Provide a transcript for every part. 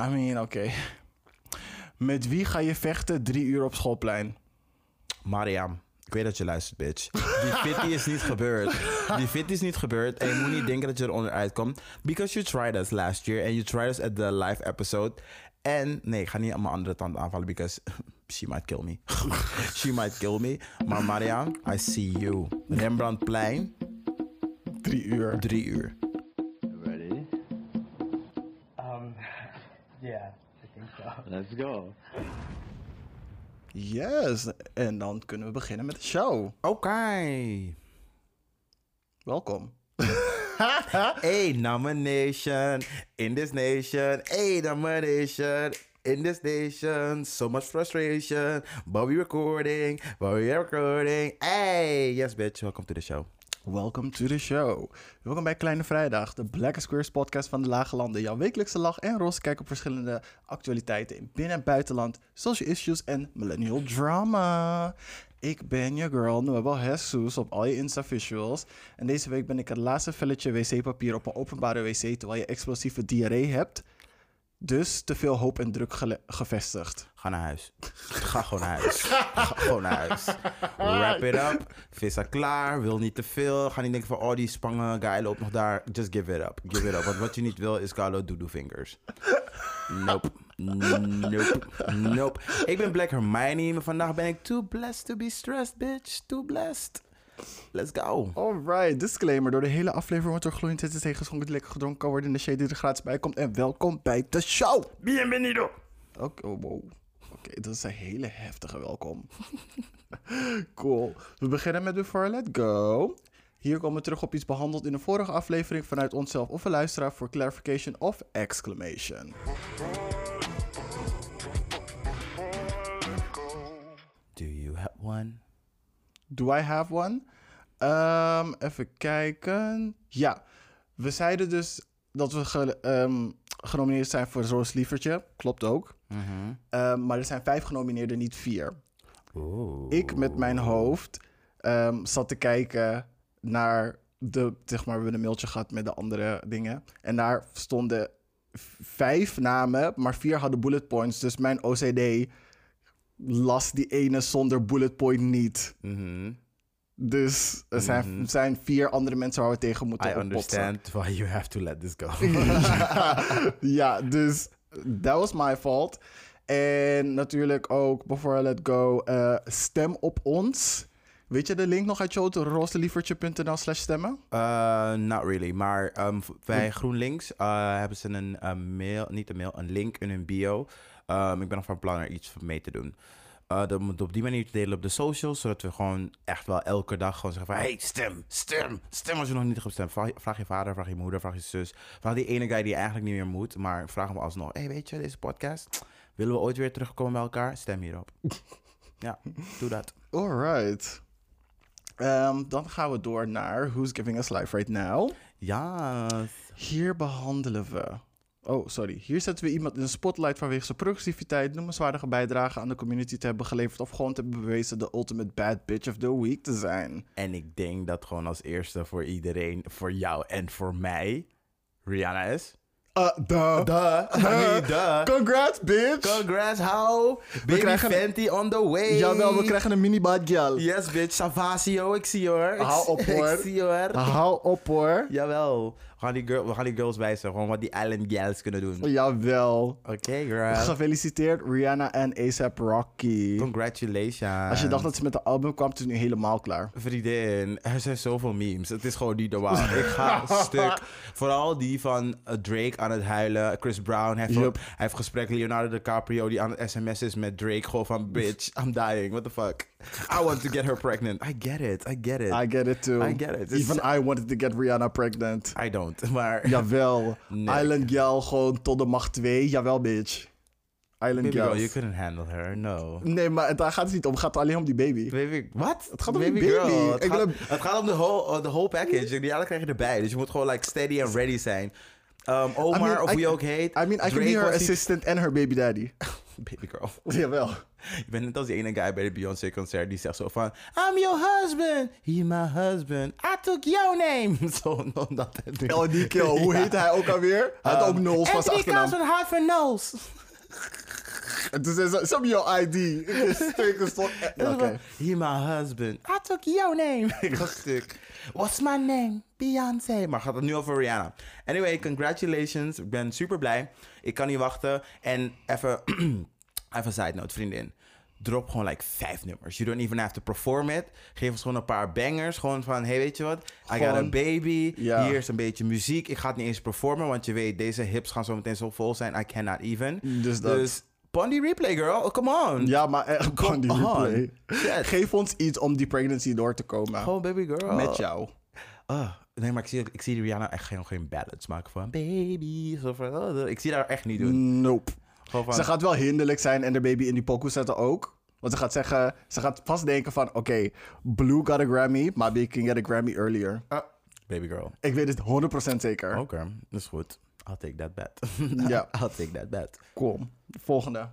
I mean, oké. Met wie ga je vechten drie uur op schoolplein? Mariam, ik weet dat je luistert, bitch. Die fitty is niet gebeurd. Die fitty is niet gebeurd. En je moet niet denken dat je eronder uitkomt. Because you tried us last year. And you tried us at the live episode. En nee, ik ga niet aan mijn andere tand aanvallen. Because she might kill me. she might kill me. Maar Mariam, I see you. Rembrandtplein, Drie uur. drie uur. Let's go. Yes. En dan kunnen we beginnen met de show. Oké. Welkom. A nomination in this nation. A nomination in this nation. So much frustration. But we recording. But we recording. Hey, yes, bitch. Welcome to the show. Welcome to the show. Welkom bij Kleine Vrijdag, de Black Squares podcast van de Lage Landen. Jouw wekelijkse lach en roze kijk op verschillende actualiteiten in binnen- en buitenland, social issues en millennial drama. Ik ben je girl, Noël Jesus, op al je Insta-visuals. En deze week ben ik het laatste velletje wc-papier op een openbare wc terwijl je explosieve diarree hebt. Dus te veel hoop en druk gevestigd. Ga naar huis. Ga gewoon naar huis. Ga gewoon naar huis. Wrap it up. Visa klaar. Wil niet te veel. Ga niet denken van, oh, die spangen guy loopt nog daar. Just give it up. Give it up. Want wat je niet wil is Carlo doodoo fingers. Nope. Nope. Nope. Ik ben Black Hermione, maar vandaag ben ik too blessed to be stressed, bitch. Too blessed. Let's go. Alright, disclaimer. Door de hele aflevering wordt er gloeiend zitten tegen geschonken die lekker gedronken kan worden in de shade die er gratis bij komt. En welkom bij de show. Bienvenido. Oké, oh, wow. Oké, dat is een hele heftige welkom. cool. We beginnen met Before I Let Go. Hier komen we terug op iets behandeld in de vorige aflevering vanuit onszelf of een luisteraar voor clarification of exclamation. Do you have one? Do I have one? Ehm, even kijken. Ja, we zeiden dus dat we ge- ehm, genomineerd zijn voor Roos Lievertje. Klopt ook. Ehm, maar er zijn vijf genomineerden, niet vier. Oeh. Ik met mijn hoofd zat te kijken naar de, zeg maar, we hebben een mailtje gehad met de andere dingen. En daar stonden vijf namen, maar vier hadden bullet points. Dus mijn OCD las die ene zonder bullet point niet. Mhm. Dus er zijn, zijn vier andere mensen waar we tegen moeten I oppotsen. understand why you have to let this go. ja, dus that was my fault. En natuurlijk ook, before I let go, eh, stem op ons. Weet je de link nog uit je hoofd? roostelievertje.nl slash stemmen? Uh, not really. Maar ehm, v- bij GroenLinks uh, hebben ze een uh, mail, niet een mail, een link in hun bio. Um, ik ben nog van plan er iets mee te doen. Uh, dat moet op die manier te delen op de socials, zodat we gewoon echt wel elke dag gewoon zeggen van... Hey, stem, stem, stem als je nog niet hebt gestemd. Vraag, vraag je vader, vraag je moeder, vraag je zus. Vraag die ene guy die eigenlijk niet meer moet, maar vraag hem alsnog. Hey, weet je, deze podcast, willen we ooit weer terugkomen bij elkaar? Stem hierop. ja, doe dat. Alright. Ehm, dan gaan we door naar Who's Giving Us Life Right Now. Ja. Hier behandelen we. Oh, sorry. Hier zetten we iemand in de spotlight vanwege zijn progressiviteit, noemenswaardige bijdrage aan de community te hebben geleverd of gewoon te hebben bewezen de ultimate bad bitch of the week te zijn. En ik denk dat gewoon als eerste voor iedereen, voor jou en voor mij, Rihanna is. Uh, duh. Duh. I mean, duh. Congrats, bitch! Congrats, how? Baby krijgen- Fenty on the way. Jawel, we krijgen een mini bad girl. Yes, bitch. Savasio, ik zie je hoor. Hou op, hoor. Ik zie hoor. Hou op hoor. Jawel. We gaan, die girl, we gaan die girls wijzen. Gewoon wat die Island Gals kunnen doen. Oké, Jawel. girl. Gefeliciteerd Rihanna en ASAP Rocky. Congratulations. Als je dacht dat ze met de album kwam, het is nu helemaal klaar. Vriendin, er zijn zoveel memes. Het is gewoon niet normaal. Ik ga stuk. Vooral die van eh, Drake aan het huilen. Chris Brown heeft, hij heeft gesprek. Leonardo DiCaprio die aan het sms is met Drake. Gewoon van, bitch, I'm dying. What the fuck? I want to get her pregnant. I get it. I get it. I get it too. I get it. Even It's- I wanted to get Rihanna pregnant. I don't. Maar, Jawel. Nee. Island Gal gewoon tot de macht 2. Jawel, bitch. Island baby girl, you couldn't handle her. No. Nee, maar daar gaat het niet om. Het gaat alleen om die baby. Baby, wat? Het gaat om die baby. Het, Ik gaat, wil- het gaat om de whole, uh, the whole package. Die alle krijg je erbij. Dus je moet gewoon like steady and ready zijn. Um, Omar, I mean, of I- wie ook heet. I mean, I can be her assistant en her baby daddy. Baby girl. Jawel. Je bent net als die ene guy bij de Beyoncé concert die zegt zo van... I'm your husband. He my husband. I took your name. Zo, dat. Oh, die kill. Hoe heet hij ook alweer? Hij had ook Knowles van zijn Anthony achternaam. Carlson for nose. En toen zei ze, some your ID. Oké. He my husband. I took your name. Ik was stuk. What's my name? Beyoncé. Maar gaat het nu over Rihanna. Anyway, congratulations. Ik ben super blij. Ik kan niet wachten. En even, even side note, vriendin. Drop gewoon like vijf nummers. You don't even have to perform it. Geef ons gewoon een paar bangers. Gewoon van, hey, weet je wat? I got a baby. Ja. Hier is een beetje muziek. Ik ga het niet eens performen, want je weet, deze hips gaan zo meteen zo vol zijn. I cannot even. Dus dat- Dus, Pondy replay, girl. Oh, come on. Ja, maar echt, die on. replay. Shit. Geef ons iets om die pregnancy door te komen. Gewoon baby girl. Met jou. Ah, nee, maar ik zie, ik zie Rihanna echt geen, geen ballads maken van baby. Zo van, oh, ik zie haar echt niet doen. Nope. Van, Ze gaat wel hinderlijk zijn en de baby in die pokoe zetten ook. Want ze gaat zeggen, ze gaat vast denken van, oké, Blue got a Grammy, maar we can get a Grammy earlier. ah, baby girl. Ik weet het 100% zeker. Oké, dat is goed. I'll take that bet. Ja. I'll take that bet. Cool. Volgende.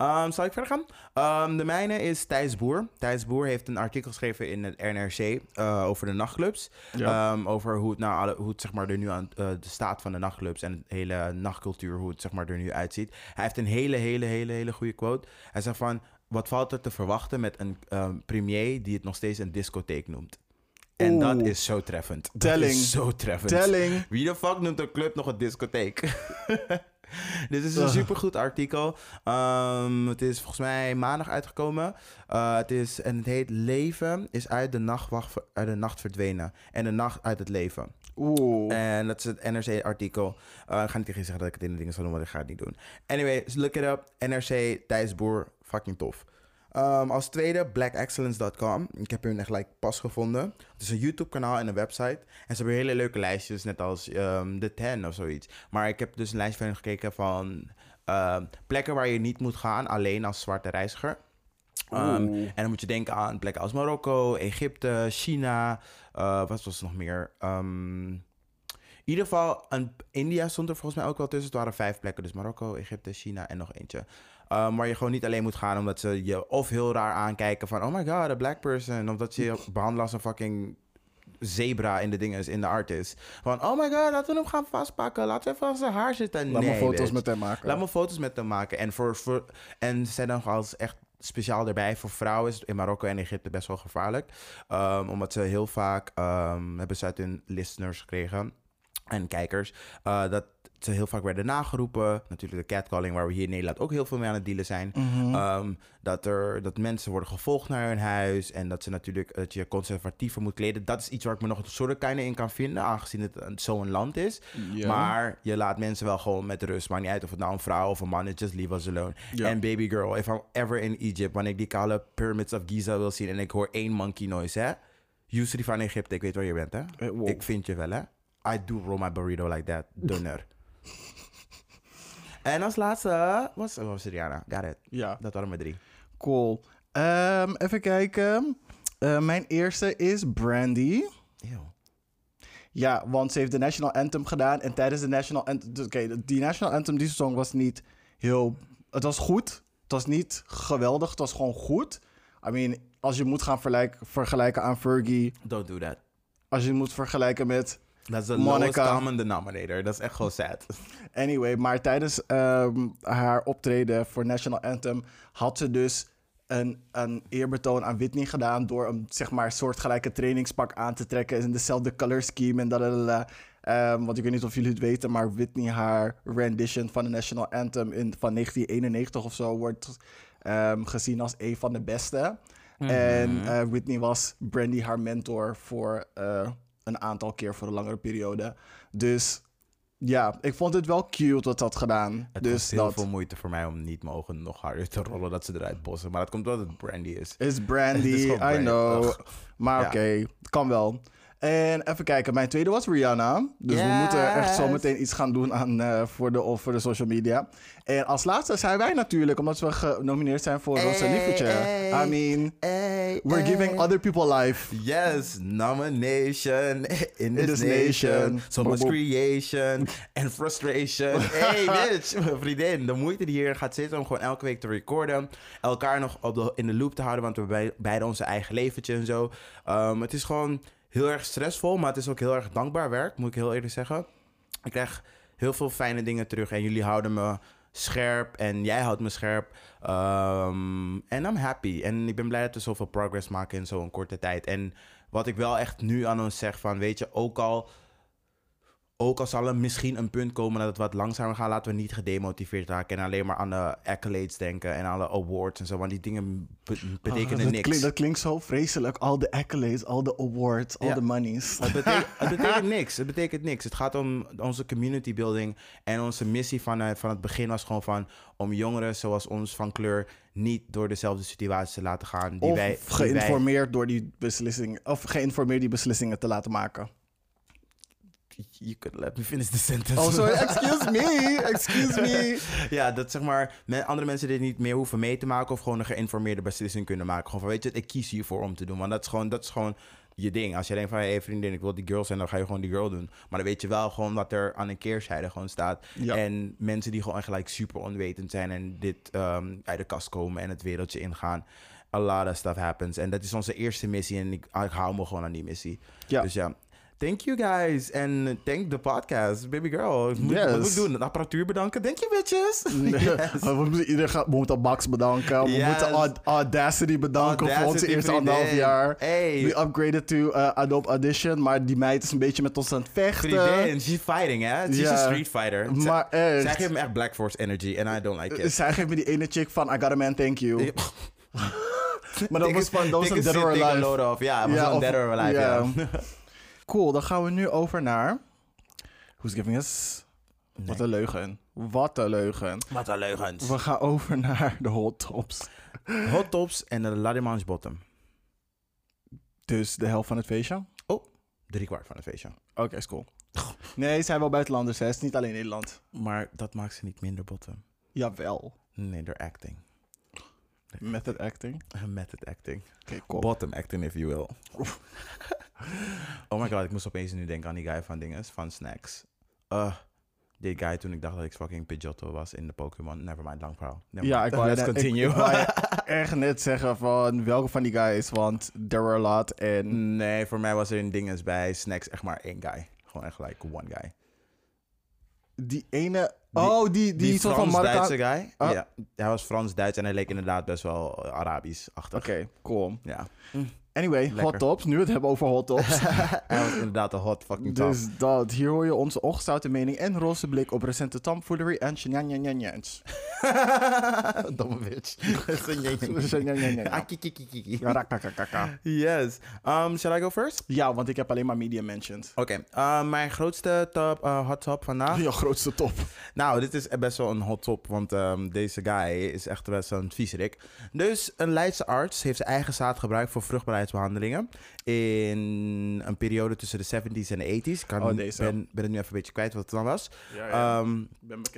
Um, zal ik verder gaan? Ehm, de mijne is Thijs Boer. Thijs Boer heeft een artikel geschreven in het NRC eh, over de nachtclubs. Ja. Ehm, over hoe het, nou, alle, hoe het zeg maar, er nu aan eh, de staat van de nachtclubs en de hele nachtcultuur, hoe het zeg maar, er nu uitziet. Hij heeft een hele, hele, hele, hele goede quote. Hij zegt van, wat valt er te verwachten met een ehm, premier die het nog steeds een discotheek noemt? En Oeh. dat is zo treffend. Dat Telling. is zo treffend. Telling. Wie de fuck noemt een club nog een discotheek? Dit is een Ugh. supergoed artikel. Ehm, het is volgens mij maandag uitgekomen. Uh, het is, en het heet Leven is uit de, nacht, wacht- uit de nacht verdwenen. En de nacht uit het leven. Oeh. En dat is het NRC-artikel. Uh, ik ga niet tegen je zeggen dat ik het in de dingen zal doen, want ik ga het niet doen. Anyway, look it up. NRC, Thijs Boer, fucking tof. Um, als tweede, blackexcellence.com. Ik heb hun echt like, pas gevonden. Het is een YouTube-kanaal en een website. En ze hebben hele leuke lijstjes, net als um, The Ten of zoiets. Maar ik heb dus een lijst van gekeken van um, plekken waar je niet moet gaan, alleen als zwarte reiziger. Um, en dan moet je denken aan plekken als Marokko, Egypte, China. Uh, wat was er nog meer? In ieder geval, een, India stond er volgens mij ook wel tussen. Het waren vijf plekken. Dus Marokko, Egypte, China en nog eentje. Um, waar je gewoon niet alleen moet gaan omdat ze je of heel raar aankijken van... Oh my god, a black person. Of dat ze je behandelen als een fucking zebra in de dingen, in de artist. Van, oh my god, laten we hem gaan vastpakken. Laten we even aan zijn haar zitten. Laat nee, me foto's bitch. met hem maken. Laat me foto's met hem maken. En, voor, voor, en zijn dan als echt speciaal erbij. Voor vrouwen is het in Marokko en Egypte best wel gevaarlijk. Um, omdat ze heel vaak, um, hebben ze uit hun listeners gekregen en kijkers, uh, dat ze heel vaak werden nageroepen. Natuurlijk de catcalling, waar we hier in Nederland ook heel veel mee aan het dealen zijn. Mhm. Um, dat, er, dat mensen worden gevolgd naar hun huis. En dat ze natuurlijk dat je conservatiever moet kleden. Dat is iets waar ik me nog een soort kleine in kan vinden. Aangezien het een- zo'n land is. Maar je laat mensen wel gewoon met rust. Maakt niet uit of het nou een vrouw of een man is. Just leave us alone. En baby girl, if I'm ever in Egypt. Wanneer ik die kale pyramids of Giza wil zien. En ik hoor één monkey noise, hè. Yusri van Egypte, ik weet waar je bent, hè. Eh, wow. Ik vind je wel, hè. I do roll my burrito like that. Dunner. en als laatste was, was Rihanna. Got it. Ja. Dat waren mijn drie. Cool. Ehm, even kijken. Eh, mijn eerste is Brandy. Eeuw. Ja, want ze heeft de National Anthem gedaan. En tijdens de National Anthem... dus, Oké, die National Anthem, die song was niet heel... Het was goed. Het was niet geweldig. Het was gewoon goed. I mean, als je moet gaan vergelijken, vergelijken aan Fergie... Don't do that. Als je moet vergelijken met... Dat is de Monica. lowest common denominator. Dat is echt gewoon sad. Anyway, maar tijdens ehm, haar optreden voor National Anthem... had ze dus een, een eerbetoon aan Whitney gedaan... door een zeg maar soortgelijke trainingspak aan te trekken... in dezelfde color scheme en dat... Um, want ik weet niet of jullie het weten, maar Whitney haar rendition van de National Anthem in, van 1991 of zo wordt ehm, gezien als een van de beste. En eh, Whitney was Brandy haar mentor voor eh, een aantal keer voor een langere periode. Dus ja, ik vond het wel cute dat had gedaan. Het dus was heel dat veel moeite voor mij om niet mijn ogen nog harder te rollen dat ze eruit bossen. Maar dat komt omdat het brandy is. is Brandy, I know. Ugh. Maar Ja. oké, kan wel. En even kijken, mijn tweede was Rihanna. Dus we moeten echt zo meteen iets gaan doen aan, eh, voor, de, of voor de social media. En als laatste zijn wij natuurlijk, omdat we genomineerd zijn voor Rosa Hey, Lievertje. hey. I mean, Hey, we're hey. giving other people life. Yes, nomination in this, this nation. nation. So much creation and frustration. Hey bitch, mijn vriendin. De moeite die hier gaat zitten om gewoon elke week te recorden. Elkaar nog op de, in de loop te houden, want we hebben bij- beide onze eigen leventje en zo. Um, het is gewoon heel erg stressvol, maar het is ook heel erg dankbaar werk, moet ik heel eerlijk zeggen. Ik krijg heel veel fijne dingen terug en jullie houden me scherp en jij houdt me scherp. Um, En I'm happy. En ik ben blij dat we zoveel progress maken in zo'n korte tijd. En wat ik wel echt nu aan ons zeg van, weet je, ook al, ook al zal er misschien een punt komen dat het wat langzamer gaat, laten we niet gedemotiveerd raken en alleen maar aan de accolades denken en alle awards en zo, want die dingen be- betekenen Oh, dat, niks. Dat klinkt zo vreselijk. Al de accolades, al de awards, al Ja. de monies. Het betekent, het betekent niks. Het betekent niks. Het gaat om onze community building. En onze missie van, van het begin was gewoon van... om jongeren zoals ons van kleur niet door dezelfde situatie te laten gaan. Die Of wij, die wij- geïnformeerd door die beslissing, of geïnformeerd die beslissingen te laten maken. You could let me finish the sentence. Oh, sorry, excuse me, excuse me. ja, dat zeg maar andere mensen dit niet meer hoeven mee te maken... of gewoon een geïnformeerde beslissing kunnen maken. Gewoon van, weet je, ik kies hiervoor om te doen. Want dat is gewoon, dat is gewoon je ding. Als je denkt van, hé hey, vriendin, ik wil die girl zijn... dan ga je gewoon die girl doen. Maar dan weet je wel gewoon wat er aan een keerzijde gewoon staat. Ja. En mensen die gewoon gelijk super onwetend zijn... en dit ehm, uit de kast komen en het wereldje ingaan... A lot of stuff happens. En dat is onze eerste missie. En ik, ik hou me gewoon aan die missie. Ja. Dus ja... Thank you guys. En thank the podcast. Baby girl. Moet, Yes. Wat moet ik doen? De apparatuur bedanken? Thank you, bitches. We moeten iedereen we moeten Max bedanken. We Yes. moeten Aud- Audacity bedanken voor onze eerste anderhalf jaar. Hey. We upgraded to uh, Adobe Audition, maar die meid is een beetje met ons aan het vechten. Vriendin, she's fighting, hè? She's a street fighter. Zij- Maar echt. Zij geeft me echt Black Force energy and I don't like it. Zij geeft me die ene chick van I got a man, thank you. Maar dat was van, dat was een Dead or Alive. Ja, het was een of- Dead or Alive, ja. Cool, dan gaan we nu over naar... Who's giving us... Wat een leugen. Wat een leugen. Wat een leugens. We gaan over naar de hot tops. Hot tops en de Ladimanche bottom. Dus de helft van het feestje? Drie kwart van het feestje. Oké, is cool. Nee, ze zijn wel buitenlanders, hè. Het is niet alleen Nederland. Maar dat maakt ze niet minder bottom. Jawel. Nee, door acting. Method acting. Method acting. Cool. Bottom acting, if you will. oh my god, ik moest opeens nu denken aan die guy van dinges, van Snacks. Uh, die guy toen ik dacht dat ik fucking Pidgeotto was in de Pokémon. Nevermind, lang verhaal. Never Ja, ik wou, Let's continue. Ik, echt net zeggen van welke van die guys, want there were a lot en... nee, voor mij was er in dinges bij Snacks echt maar één guy. Gewoon echt like one guy. Die ene... Oh, die, die, Die soort van Frans-Duitse guy. Ah. Ja, hij was Frans-Duits en hij leek inderdaad best wel eh, Arabisch-achtig. Oké, cool. Ja. Anyway, Lekker. hot tops. Nu we het hebben over hot tops. hij was inderdaad een hot fucking top. dus dat, hier hoor je onze ongezouten mening en roze blik op recente tomfoolery en shenanigans. Domme bitch. Ah. Yes. Um, shall I go first? Ja, want ik heb alleen maar media mentioned. Oké, uh, mijn grootste top, uh, hot top vandaag. Je grootste top. Nou, dit is best wel een hot top, want ehm, deze guy is echt best wel een viezerik. Dus een Leidse arts heeft zijn eigen zaad gebruikt voor in een periode tussen de 70s en de 80s. Ik kan, Oh, deze. ben, ben het nu even een beetje kwijt wat het dan was. Ja, Ehm,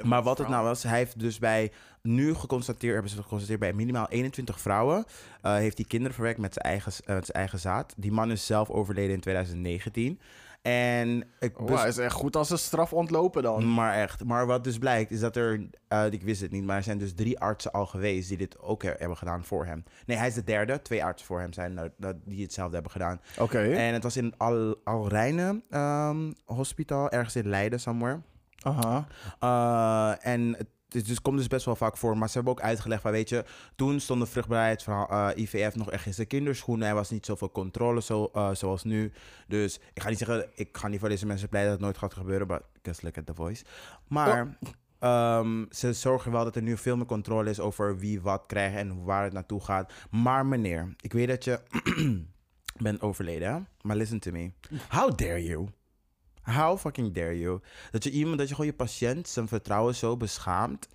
maar wat het nou was, hij heeft dus bij, nu geconstateerd, hebben ze geconstateerd bij minimaal 21 vrouwen, eh, heeft hij kinderen verwekt met zijn, eigen, eh, met zijn eigen zaad. Die man is zelf overleden in 2019. En ik bes- is echt goed als een straf ontlopen dan. maar echt. Maar wat dus blijkt, is dat er... eh, ik wist het niet, maar er zijn dus drie artsen al geweest... die dit ook he- hebben gedaan voor hem. Nee, hij is de derde. Twee artsen voor hem zijn er, dat- die hetzelfde hebben gedaan. Oké. En het was in Al, Alrijne ehm hospital, ergens in Leiden, somewhere. Aha. Uh, en het dus, komt dus best wel vaak voor. Maar ze hebben ook uitgelegd van, weet je... Toen stond de vruchtbaarheid van uh, IVF nog echt in zijn kinderschoenen. Er was niet zoveel controle zo, uh, zoals nu. Dus ik ga niet zeggen... Ik ga niet voor deze mensen blij dat het nooit gaat gebeuren. But just look at the voice. Maar... ehm, ze zorgen wel dat er nu veel meer controle is over wie wat krijgt en waar het naartoe gaat. Maar meneer, ik weet dat je bent overleden, maar listen to me. How dare you? How fucking dare you? Dat je iemand, dat je gewoon je patiënt zijn vertrouwen zo beschaamt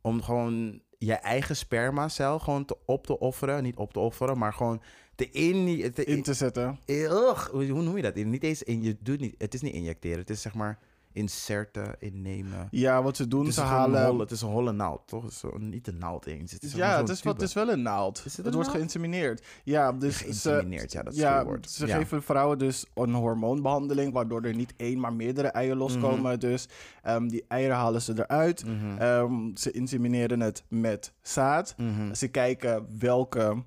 om gewoon je eigen spermacel gewoon te, op te offeren. Niet op te offeren, maar gewoon te in... Te, In te zetten. Ugh, hoe hoe noem je dat? Niet eens in, je doet niet, het is niet injecteren, het is zeg maar inserten, innemen. Ja, wat ze doen, Het is, ze halen... holle, het is een holle naald, toch? Het is zo, niet een naald eens. Het is Ja, het is, wat, het is wel een naald. Is het wordt geïnsemineerd. Ja, dus Geïnsemineerd, ze, ja, dat is ja, het woord. Ze Ja. geven vrouwen dus een hormoonbehandeling, waardoor er niet één, maar meerdere eieren loskomen. Mhm. Dus ehm, die eieren halen ze eruit. Mhm. Ehm, ze insemineren het met zaad. Mhm. Ze kijken welke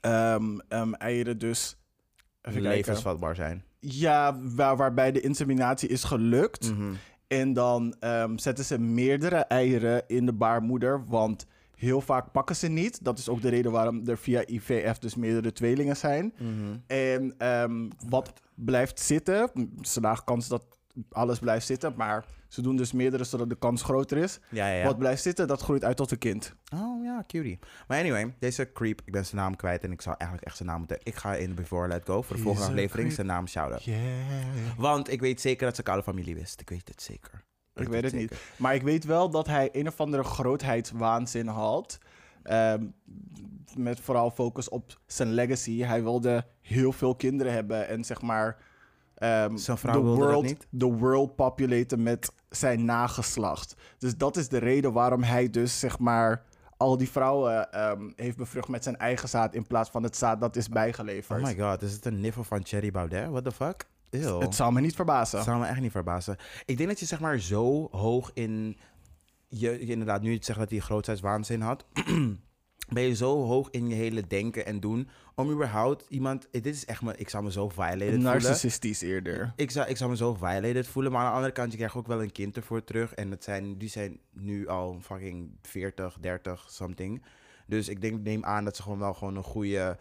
ehm, eieren dus... Levensvatbaar zijn. Ja, waar, waarbij de inseminatie is gelukt. Mhm. En dan ehm, zetten ze meerdere eieren in de baarmoeder, want heel vaak pakken ze niet. Dat is ook de reden waarom er via IVF dus meerdere tweelingen zijn. Mhm. En ehm, wat blijft zitten, ze maken kans dat alles blijft zitten, maar ze doen dus meerdere zodat de kans groter is. Ja. Wat blijft zitten, dat groeit uit tot een kind. Oh ja, cutie. Maar anyway, deze creep, ik ben zijn naam kwijt en ik zou eigenlijk echt zijn naam moeten... Ik ga in Before Let Go voor de volgende aflevering zijn naam shouten. Yeah. Want ik weet zeker dat ze koude familie wist. Ik weet het zeker. Ik weet het zeker. niet. Maar ik weet wel dat hij een of andere grootheidswaanzin had. Ehm, met vooral focus op zijn legacy. Hij wilde heel veel kinderen hebben en zeg maar. Vrouw de world, niet? De world populaten met zijn nageslacht. Dus dat is de reden waarom hij dus zeg maar. Al die vrouwen ehm, heeft bevrucht met zijn eigen zaad in plaats van het zaad dat is bijgeleverd. Oh my god, is het een niffel van Cherry Baudet? What the fuck? Ew. het zou me niet verbazen. Dat zou me echt niet verbazen. Ik denk dat je zeg maar zo hoog in... Je, je inderdaad, nu je het zegt dat hij grootheidswaanzin had... ben je zo hoog in je hele denken en doen... om überhaupt iemand... Dit is echt me... Ik zou me zo violated voelen. Narcissistisch eerder. Ik zou, ik zou me zo violated voelen. Maar aan de andere kant, je krijgt ook wel een kind ervoor terug. En het zijn, die zijn nu al fucking 40, 30, something. Dus ik denk, neem aan dat ze gewoon wel gewoon een goede...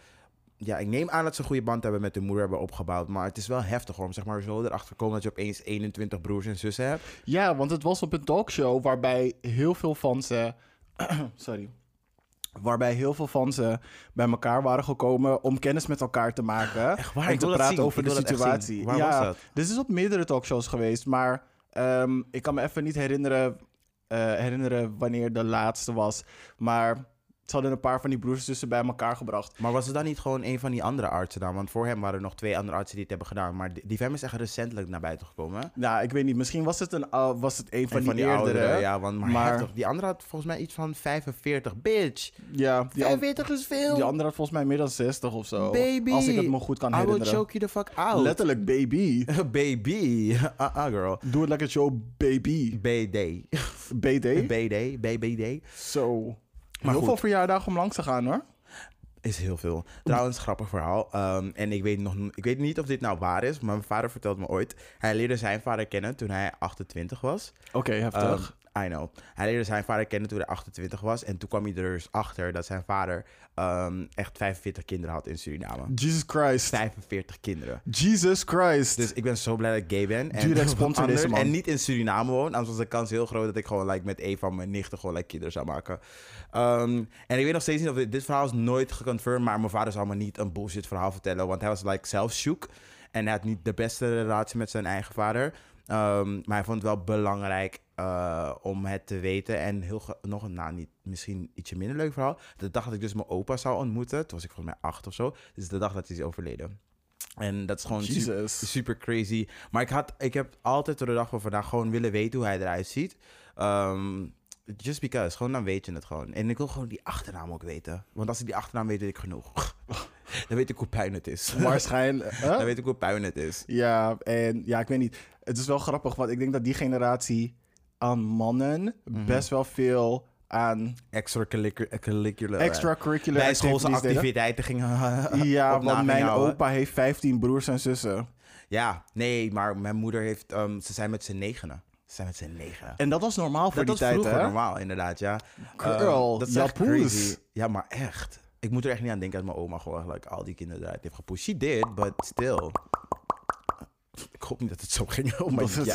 Ja, ik neem aan dat ze een goede band hebben met hun moeder hebben opgebouwd. Maar het is wel heftig om zeg maar zo erachter te komen dat je opeens 21 broers en zussen hebt. Ja, want het was op een talkshow waarbij heel veel van ze. sorry. Waarbij heel veel van ze bij elkaar waren gekomen om kennis met elkaar te maken. Echt waar? En Ik te praten over Ik de situatie. Waar ja, was dat? Dit is op meerdere talkshows geweest, maar ehm, ik kan me even niet herinneren, eh, herinneren wanneer de laatste was. Maar ze hadden een paar van die broers en zussen bij elkaar gebracht. Maar was het dan niet gewoon een van die andere artsen dan? Want voor hem waren er nog twee andere artsen die het hebben gedaan. Maar die, hem is echt recentelijk naar buiten gekomen. Nou, ik weet niet. Misschien was het een, uh, was het een van, Een van die, eerdere. oudere, ja, want maar. Die andere had volgens mij iets van 45. Bitch, Ja, die, an- 45 is veel. die andere had volgens mij meer dan 60 of zo. Baby. Als ik het me goed kan I will herinneren. choke you the fuck out. Letterlijk baby. Baby. Uh-uh, girl. Doe het lekker show, baby. BD. BD? BD. BBD. Zo. Maar Heel goed. veel verjaardagen om langs te gaan hoor. Is heel veel. Trouwens, grappig verhaal. Ehm, en ik weet, nog, ik weet niet of dit nou waar is, maar mijn vader vertelde me ooit. Hij leerde zijn vader kennen toen hij 28 was. Oké, heftig. Ehm, I know. Hij leerde zijn vader kennen toen hij 28 was. En toen kwam hij er dus achter dat zijn vader ehm, echt 45 kinderen had in Suriname. Jesus Christ. 45 kinderen. Jesus Christ. Dus ik ben zo blij dat ik gay ben. En, anders- en niet in Suriname woon. Anders was de kans heel groot dat ik gewoon like, met een van mijn nichten gewoon like, kinderen zou maken. Ehm, en ik weet nog steeds niet of dit, dit verhaal is nooit geconfirmed. Maar mijn vader zal me niet een bullshit verhaal vertellen. Want hij was like, zelf shook. En hij had niet de beste relatie met zijn eigen vader. Ehm, maar hij vond het wel belangrijk eh, om het te weten. En heel nog een, nou, niet, misschien ietsje minder leuk verhaal. De dag dat ik dus mijn opa zou ontmoeten. Toen was ik volgens mij acht of zo. Dus de dag dat hij is overleden. En dat is gewoon super, super crazy. Maar ik, had, ik heb altijd tot de dag van vandaag gewoon willen weten hoe hij eruit ziet. Ehm, just because. Gewoon dan weet je het gewoon. En ik wil gewoon die achternaam ook weten. Want als ik die achternaam weet, weet ik genoeg. dan weet ik hoe puin het is. Waarschijnlijk. Huh? dan weet ik hoe puin het is. Ja, en ja, ik weet niet. Het is wel grappig, want ik denk dat die generatie aan mannen Mhm. best wel veel aan Extracurricular. extracurricular Bij schoolse activiteiten gingen Ja, want mijn houden. opa heeft 15 broers en zussen. Ja, nee, maar mijn moeder heeft... ehm, ze zijn met z'n negenen. Zijn met z'n negenen. En dat was normaal voor dat die tijd, hè? normaal, inderdaad, ja. Girl, Ehm, dat is echt crazy. Ja, maar echt. Ik moet er echt niet aan denken dat mijn oma gewoon like, al die kinderen eruit heeft gepusht. She did, but still. Ik hoop niet dat het zo ging. Oh my Dat god.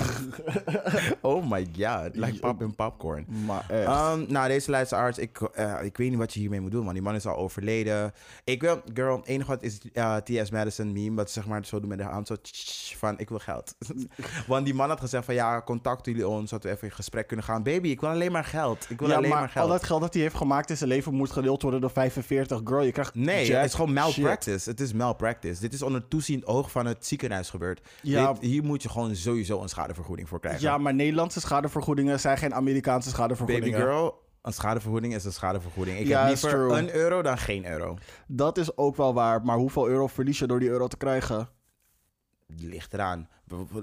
oh my god. Like pop in popcorn. Maar echt. Um, nou, deze luisteraars, ik, eh, ik weet niet wat je hiermee moet doen, man. Die man is al overleden. Ik wil, girl, enige wat is eh, T.S. Madison meme, wat ze zeg maar zo doen met de hand, zo tsch, van ik wil geld. Want die man had gezegd van ja, contacten jullie ons, zodat we even in gesprek kunnen gaan. Baby, ik wil alleen maar geld. Ik wil ja, alleen maar, maar, geld. al dat geld dat hij heeft gemaakt in zijn leven moet gedeeld worden door 45. Girl, je krijgt Nee, jack het is gewoon shit. malpractice. Het is malpractice. Dit is onder toeziend oog van het ziekenhuis gebeurd. Ja. Dit- hier moet je gewoon sowieso een schadevergoeding voor krijgen. Ja, maar Nederlandse schadevergoedingen zijn geen Amerikaanse Baby schadevergoedingen. girl, een schadevergoeding is een schadevergoeding. Ik Ja, heb is liever true. een euro dan geen euro. Dat is ook wel waar, maar hoeveel euro verlies je door die euro te krijgen? Ligt eraan.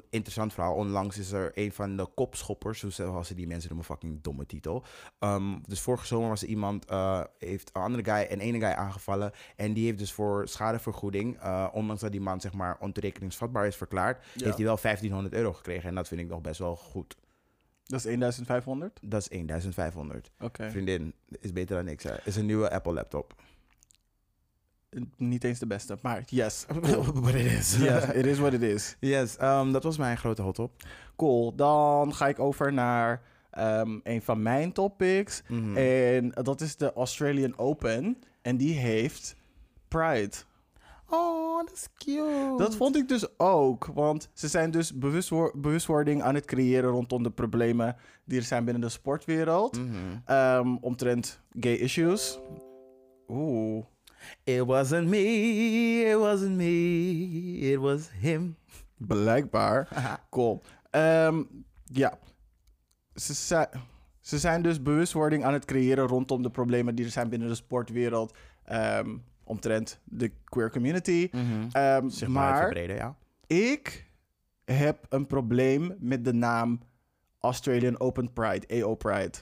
Interessant verhaal. Onlangs is er een van de kopschoppers, zoals ze die mensen noemen, fucking domme titel. Ehm, dus vorige zomer was er iemand, eh, heeft een andere guy en ene guy aangevallen. En die heeft dus voor schadevergoeding, eh, ondanks dat die man zeg maar ontoerekeningsvatbaar is verklaard, Ja. heeft hij wel 1500 euro gekregen. En dat vind ik nog best wel goed. Dat is 1500? Dat is 1500. Oké. Vriendin, is beter dan niks. Hè. Is een nieuwe Apple laptop. Niet eens de beste, maar yes. What it is. yes, it is what it is. Yes, ehm, dat was mijn grote hotop. Cool, dan ga ik over naar ehm, een van mijn topics. Mhm. En dat is de Australian Open. En die heeft Pride. Oh, dat is cute. Dat vond ik dus ook. Want ze zijn dus bewustwo- bewustwording aan het creëren rondom de problemen die er zijn binnen de sportwereld. Ehm, omtrent gay issues. Oeh. It wasn't me, it wasn't me, it was him. Blijkbaar. Cool. Ehm, ja. Ze, zijn- ze zijn dus bewustwording aan het creëren rondom de problemen die er zijn binnen de sportwereld. ehm, omtrent de queer community. Ehm, Zeg maar, maar verbreden, ja. ik heb een probleem met de naam Australian Open Pride, AO Pride.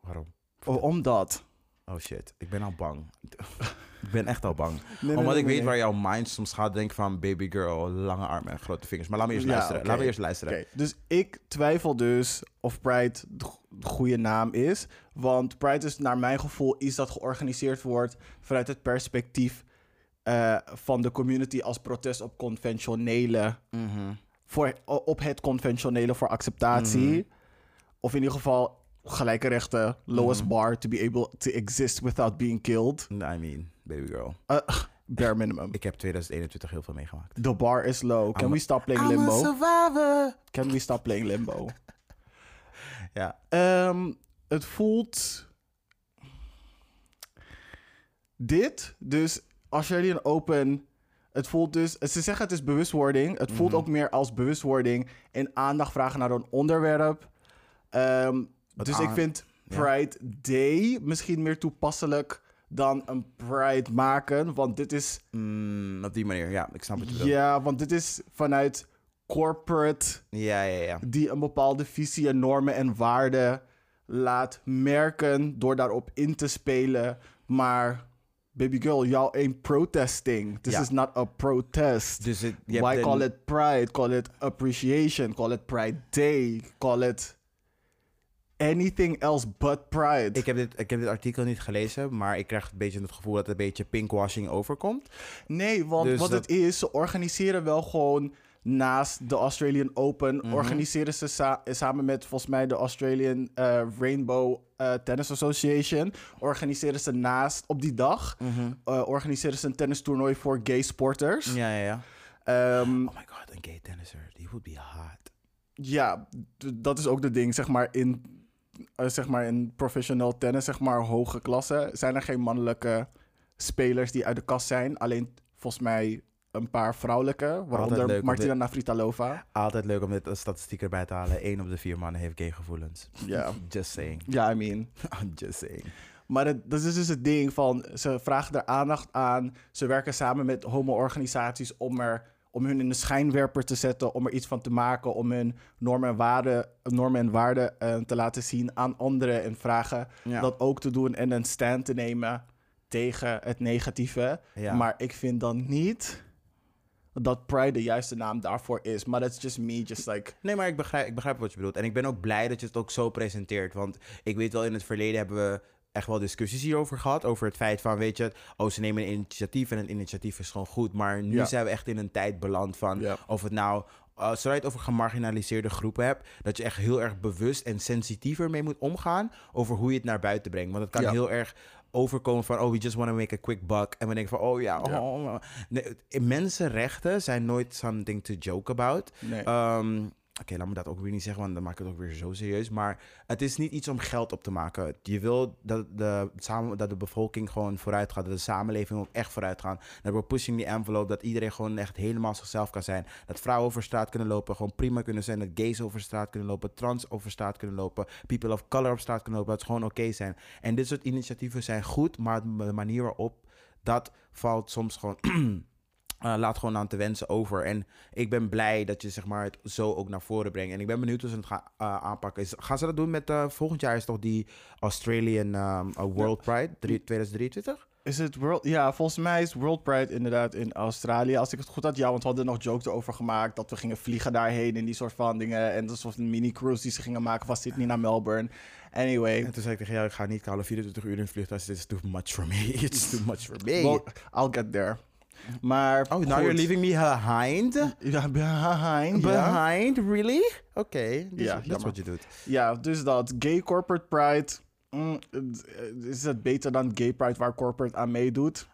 Waarom? Omdat. Oh shit, ik ben al bang. ik ben echt al bang. nee, Omdat nee, ik weet waar jouw mind soms gaat denken van baby girl, lange armen en grote vingers. Maar laat me eerst Ja, luisteren. oké. Laat me eerst luisteren. Dus ik twijfel dus of Pride de goede naam is. Want Pride is naar mijn gevoel iets dat georganiseerd wordt vanuit het perspectief eh, van de community als protest op conventionele. Mhm. Voor, op het conventionele voor acceptatie. Mhm. Of in ieder geval gelijke rechten, lowest Mhm. bar to be able to exist without being killed. I mean, baby girl. Uh, bare minimum. Ik heb 2021 heel veel meegemaakt. The bar is low. Can I'm we stop playing I'm limbo? Can we stop playing limbo? Ja. Ehm, het voelt. Dit, dus Australian Open. Het voelt dus. Ze zeggen het is bewustwording. Het voelt Mhm. ook meer als bewustwording en aandacht vragen naar een onderwerp. Ehm, Dus ik vind. Pride Day misschien meer toepasselijk dan een Pride maken. Want dit is. Mm, op die manier, ja. Ik snap je bedoelt. Ja, want dit is vanuit corporate Ja, ja, ja. die een bepaalde visie en normen en waarden laat merken door daarop in te spelen. Maar baby girl, jouw een protesting. This Ja. is not a protest. Dus het, Why call it pride? Call it appreciation. Call it pride day. Call it anything else but pride. Ik heb, dit, ik heb dit artikel niet gelezen, maar ik krijg een beetje het gevoel dat het een beetje pinkwashing overkomt. Nee, want Dus wat dat- het is, ze organiseren wel gewoon naast de Australian Open, Mhm. organiseren ze sa- samen met volgens mij de Australian eh, Rainbow eh, Tennis Association, organiseren ze naast op die dag, eh, organiseren ze een tennistoernooi voor gay sporters. Ja, ja, ja. Ehm, Oh my god, een gay tennisser. Die would be hot. ja, dat is ook de ding, zeg maar in, eh, zeg maar in professional tennis, zeg maar hoge klasse, zijn er geen mannelijke spelers die uit de kast zijn. Alleen volgens mij een paar vrouwelijke, waaronder Martina dit- Navratilova. Altijd leuk om dit als statistiek erbij te halen. Eén op de vier mannen heeft gay gevoelens. Ja, Just saying. ja, I mean. I'm just saying. Maar het, dat is dus het ding van, ze vragen er aandacht aan. Ze werken samen met homo-organisaties om, er, om hun in de schijnwerper te zetten, om er iets van te maken, om hun normen en waarden, normen en waarden eh, te laten zien aan anderen en vragen Ja. dat ook te doen en een stand te nemen tegen het negatieve. Ja. Maar ik vind dan niet dat Pride de juiste naam daarvoor is. Maar that's just me, just like... Nee, maar ik begrijp, ik begrijp wat je bedoelt. En ik ben ook blij dat je het ook zo presenteert. Want ik weet wel, in het verleden hebben we echt wel discussies hierover gehad. Over het feit van, weet je, oh, ze nemen een initiatief en een initiatief is gewoon goed. Maar nu Ja. zijn we echt in een tijd beland van Ja. of het nou. Uh, zodra je het over gemarginaliseerde groepen hebt, dat je echt heel erg bewust en sensitiever mee moet omgaan over hoe je het naar buiten brengt. Want het kan Ja. heel erg overkomen van, oh, we just want to make a quick buck. En we denken van, oh ja, Ja. oh, oh. Nee, mensenrechten zijn nooit something to joke about. Nee. Ehm, Oké, laat me dat ook weer niet zeggen, want dan maak ik het ook weer zo serieus. Maar het is niet iets om geld op te maken. Je wil dat de, samen, dat de bevolking gewoon vooruit gaat. Dat de samenleving ook echt vooruit gaat. Dat we pushing die envelope. Dat iedereen gewoon echt helemaal zichzelf kan zijn. Dat vrouwen over straat kunnen lopen. Gewoon prima kunnen zijn. Dat gays over straat kunnen lopen. Trans over straat kunnen lopen. People of color op straat kunnen lopen. Dat ze gewoon oké zijn. En dit soort initiatieven zijn goed. Maar de manier waarop dat valt soms gewoon... Uh, laat gewoon aan te wensen over. En ik ben blij dat je zeg maar, het zo ook naar voren brengt. En ik ben benieuwd hoe ze het gaan uh, aanpakken. Is, gaan ze dat doen met... Uh, volgend jaar is toch die Australian um, World Pride drie, 2023? Is het World... Ja, volgens mij is World Pride inderdaad in Australië. Als ik het goed had, ja, want we hadden nog jokes erover gemaakt... dat we gingen vliegen daarheen en die soort van dingen. En dat soort mini-cruise die ze gingen maken van Sydney naar Melbourne. Anyway. En toen zei ik tegen jou, ik ga niet halen 24 uur in het vliegtuig. Is too much for me. It's too much for me. Well, I'll get there. Maar oh, now you're leaving me behind? Ja, behind. Behind? Really? Oké, okay. Ja, dat is wat je doet. Ja, dus dat. Gay corporate pride. mm, is het beter dan gay pride waar corporate aan meedoet?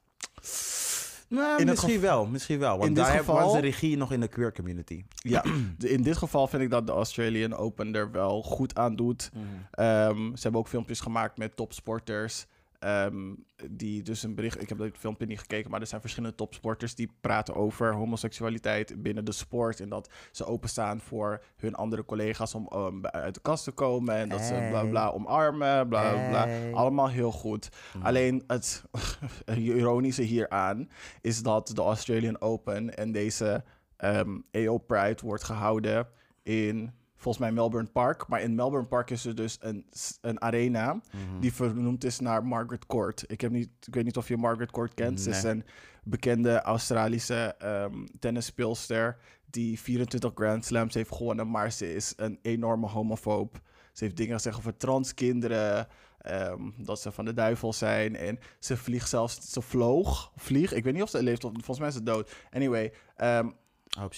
Nou, misschien wel, misschien wel. Want in dit daar geval- was de regie nog in de queer community. Ja, in dit geval vind ik dat de Australian Open er wel goed aan doet. Ehm, ze hebben ook filmpjes gemaakt met topsporters. Ehm, die dus een bericht. Ik heb het filmpje niet gekeken, maar er zijn verschillende topsporters die praten over homoseksualiteit binnen de sport. En dat ze openstaan voor hun andere collega's om um, uit de kast te komen. En dat ze bla bla omarmen. Bla bla. Allemaal heel goed. Alleen het ironische hieraan is dat de Australian Open en deze ehm AO Pride wordt gehouden in volgens mij Melbourne Park. Maar in Melbourne Park is er dus een, een arena die vernoemd is naar Margaret Court. Ik, heb niet, ik weet niet of je Margaret Court kent. Ze is een bekende Australische ehm tennisspeelster die 24 Grand Slams heeft gewonnen, maar ze is een enorme homofoob. Ze heeft dingen gezegd over transkinderen, ehm, dat ze van de duivel zijn. En ze vliegt zelfs, ze vloog, vlieg, ik weet niet of ze leeft, of, volgens mij is ze dood. Anyway, ehm,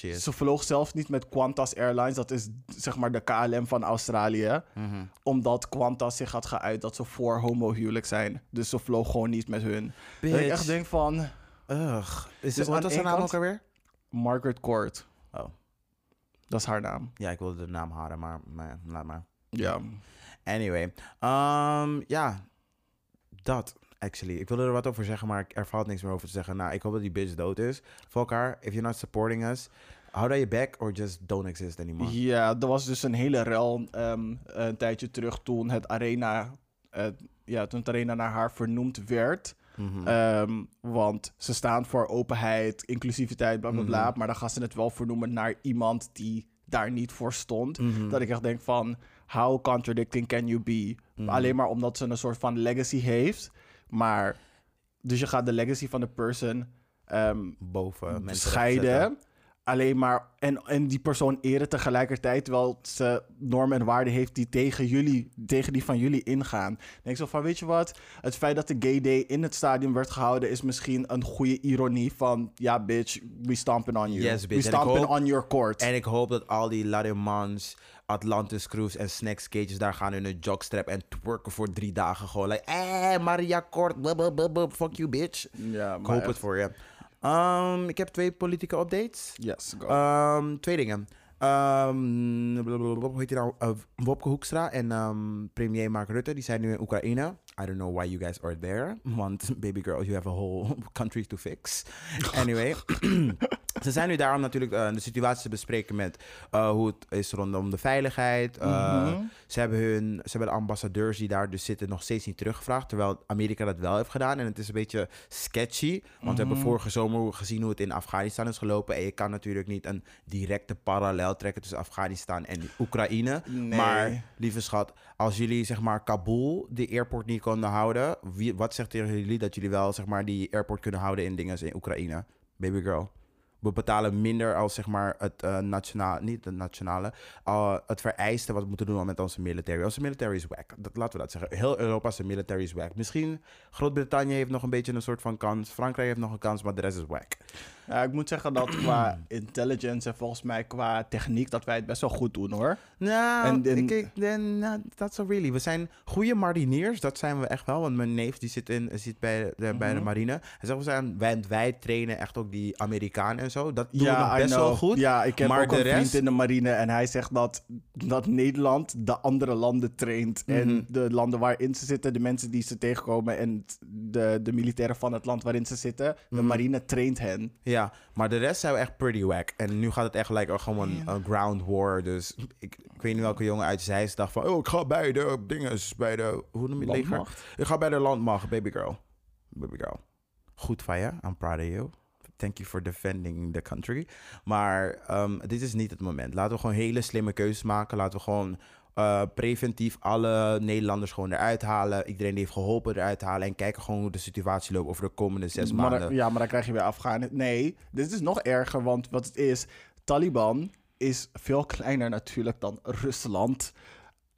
Is. ze vloog zelfs niet met Qantas Airlines, dat is zeg maar de KLM van Australië. Mhm. Omdat Qantas zich had geuit dat ze voor homohuwelijk zijn. Dus ze vloog gewoon niet met hun. Dat ik echt denk van, Ugh. Is Dus het, wat één haar naam ook alweer? Margaret Court, Oh, dat is haar naam. ja, ik wilde de naam houden, maar, maar laat maar. Ja. Anyway, ehm, ja, dat, actually. Ik wilde er wat over zeggen, maar ik- er valt niks meer over te zeggen. Nou, ik hoop dat die bitch dood is. Fuck haar, if you're not supporting us, hou dat je back or just don't exist anymore. Ja, er was dus een hele rel ehm, een tijdje terug toen het arena, eh, ja, toen het arena naar haar vernoemd werd. Mhm. Ehm, want ze staan voor openheid, inclusiviteit, bla bla bla. Mhm. Maar dan gaan ze het wel vernoemen naar iemand die daar niet voor stond. Mhm. Dat ik echt denk van, how contradicting can you be? Alleen maar omdat ze een soort van legacy heeft. Maar, dus je gaat de legacy van de person ehm, Boven mensen scheiden. Alleen maar, en, en die persoon eren tegelijkertijd, terwijl ze normen en waarden heeft die tegen jullie, tegen die van jullie ingaan. Dan denk ik zo van, weet je wat? Het feit dat de gay day in het stadion werd gehouden, is misschien een goede ironie van, ja bitch, we stomping on you. Yes, bitch. En We stomping hoop- on your court. En ik hoop dat al die Lademans, Atlantis Cruise en Snacks Cages daar gaan in een jogstrap en twerken voor drie dagen. Gewoon like, eh, Maria Kort, fuck you bitch. ja, Ik hoop het voor je. Ehm, ik heb twee politieke updates. Yes, go. Ehm, twee dingen. Blablabla, hoe heet die nou? Eh, Wopke Hoekstra en premier Mark Rutte, die zijn nu in Oekraïne. I don't know why you guys are there. Want, baby girl, you have a whole country to fix. Anyway. Ze zijn nu daar om natuurlijk eh, de situatie te bespreken met eh, hoe het is rondom de veiligheid. Eh, Mhm. Ze hebben hun, ze hebben de ambassadeurs die daar dus zitten nog steeds niet teruggevraagd. Terwijl Amerika dat wel heeft gedaan. En het is een beetje sketchy. Want we hebben Mhm. vorige zomer gezien hoe het in Afghanistan is gelopen. En je kan natuurlijk niet een directe parallel trekken tussen Afghanistan en Oekraïne. Nee. Maar, lieve schat, als jullie zeg maar Kabul, die airport niet konden houden. Wat zegt jullie dat jullie wel zeg maar die airport kunnen houden in dingen in Oekraïne? Baby girl. we betalen minder als zeg maar het eh nationale, niet het nationale, uh, het vereiste wat we moeten doen met onze military. Onze military is wack. Dat, laten we dat zeggen. Heel Europa's military is wack. Misschien Groot-Brittannië heeft nog een beetje een soort van kans. Frankrijk heeft nog een kans, maar de rest is wack. Ja, ik moet zeggen dat qua intelligence en volgens mij qua techniek dat wij het best wel goed doen hoor. Nou, then, nou, that's really. We zijn goede mariniers, dat zijn we echt wel. Want mijn neef die zit, in, zit bij, de, bij de Mhm. marine. Hij zegt, we zijn, wij, wij trainen echt ook die Amerikanen en zo. Dat doen we nog I best wel goed. Ja, ik heb maar ook de een vriend in de marine en hij zegt dat, dat Nederland de andere landen traint. Mhm. En de landen waarin ze zitten, de mensen die ze tegenkomen en de, de militairen van het land waarin ze zitten, de Mhm. marine traint hen. Ja, maar de rest zijn we echt pretty wack. En nu gaat het echt like, gewoon een ground war. Dus ik, ik weet niet welke jongen uit Zeist dacht van... Oh, ik ga bij de dinges, bij de... Hoe noem je het leger? Ik ga bij de landmacht, baby girl. Baby girl. Goed van je. I'm proud of you. Thank you for defending the country. Maar ehm, dit is niet het moment. Laten we gewoon hele slimme keuzes maken. Laten we gewoon eh, preventief alle Nederlanders gewoon eruit halen. Iedereen die heeft geholpen eruit halen. En kijken gewoon hoe de situatie loopt over de komende zes Maar maanden. ja, maar dan krijg je weer Afghanistan. Nee, dit is nog erger, want wat het is, Taliban is veel kleiner natuurlijk dan Rusland.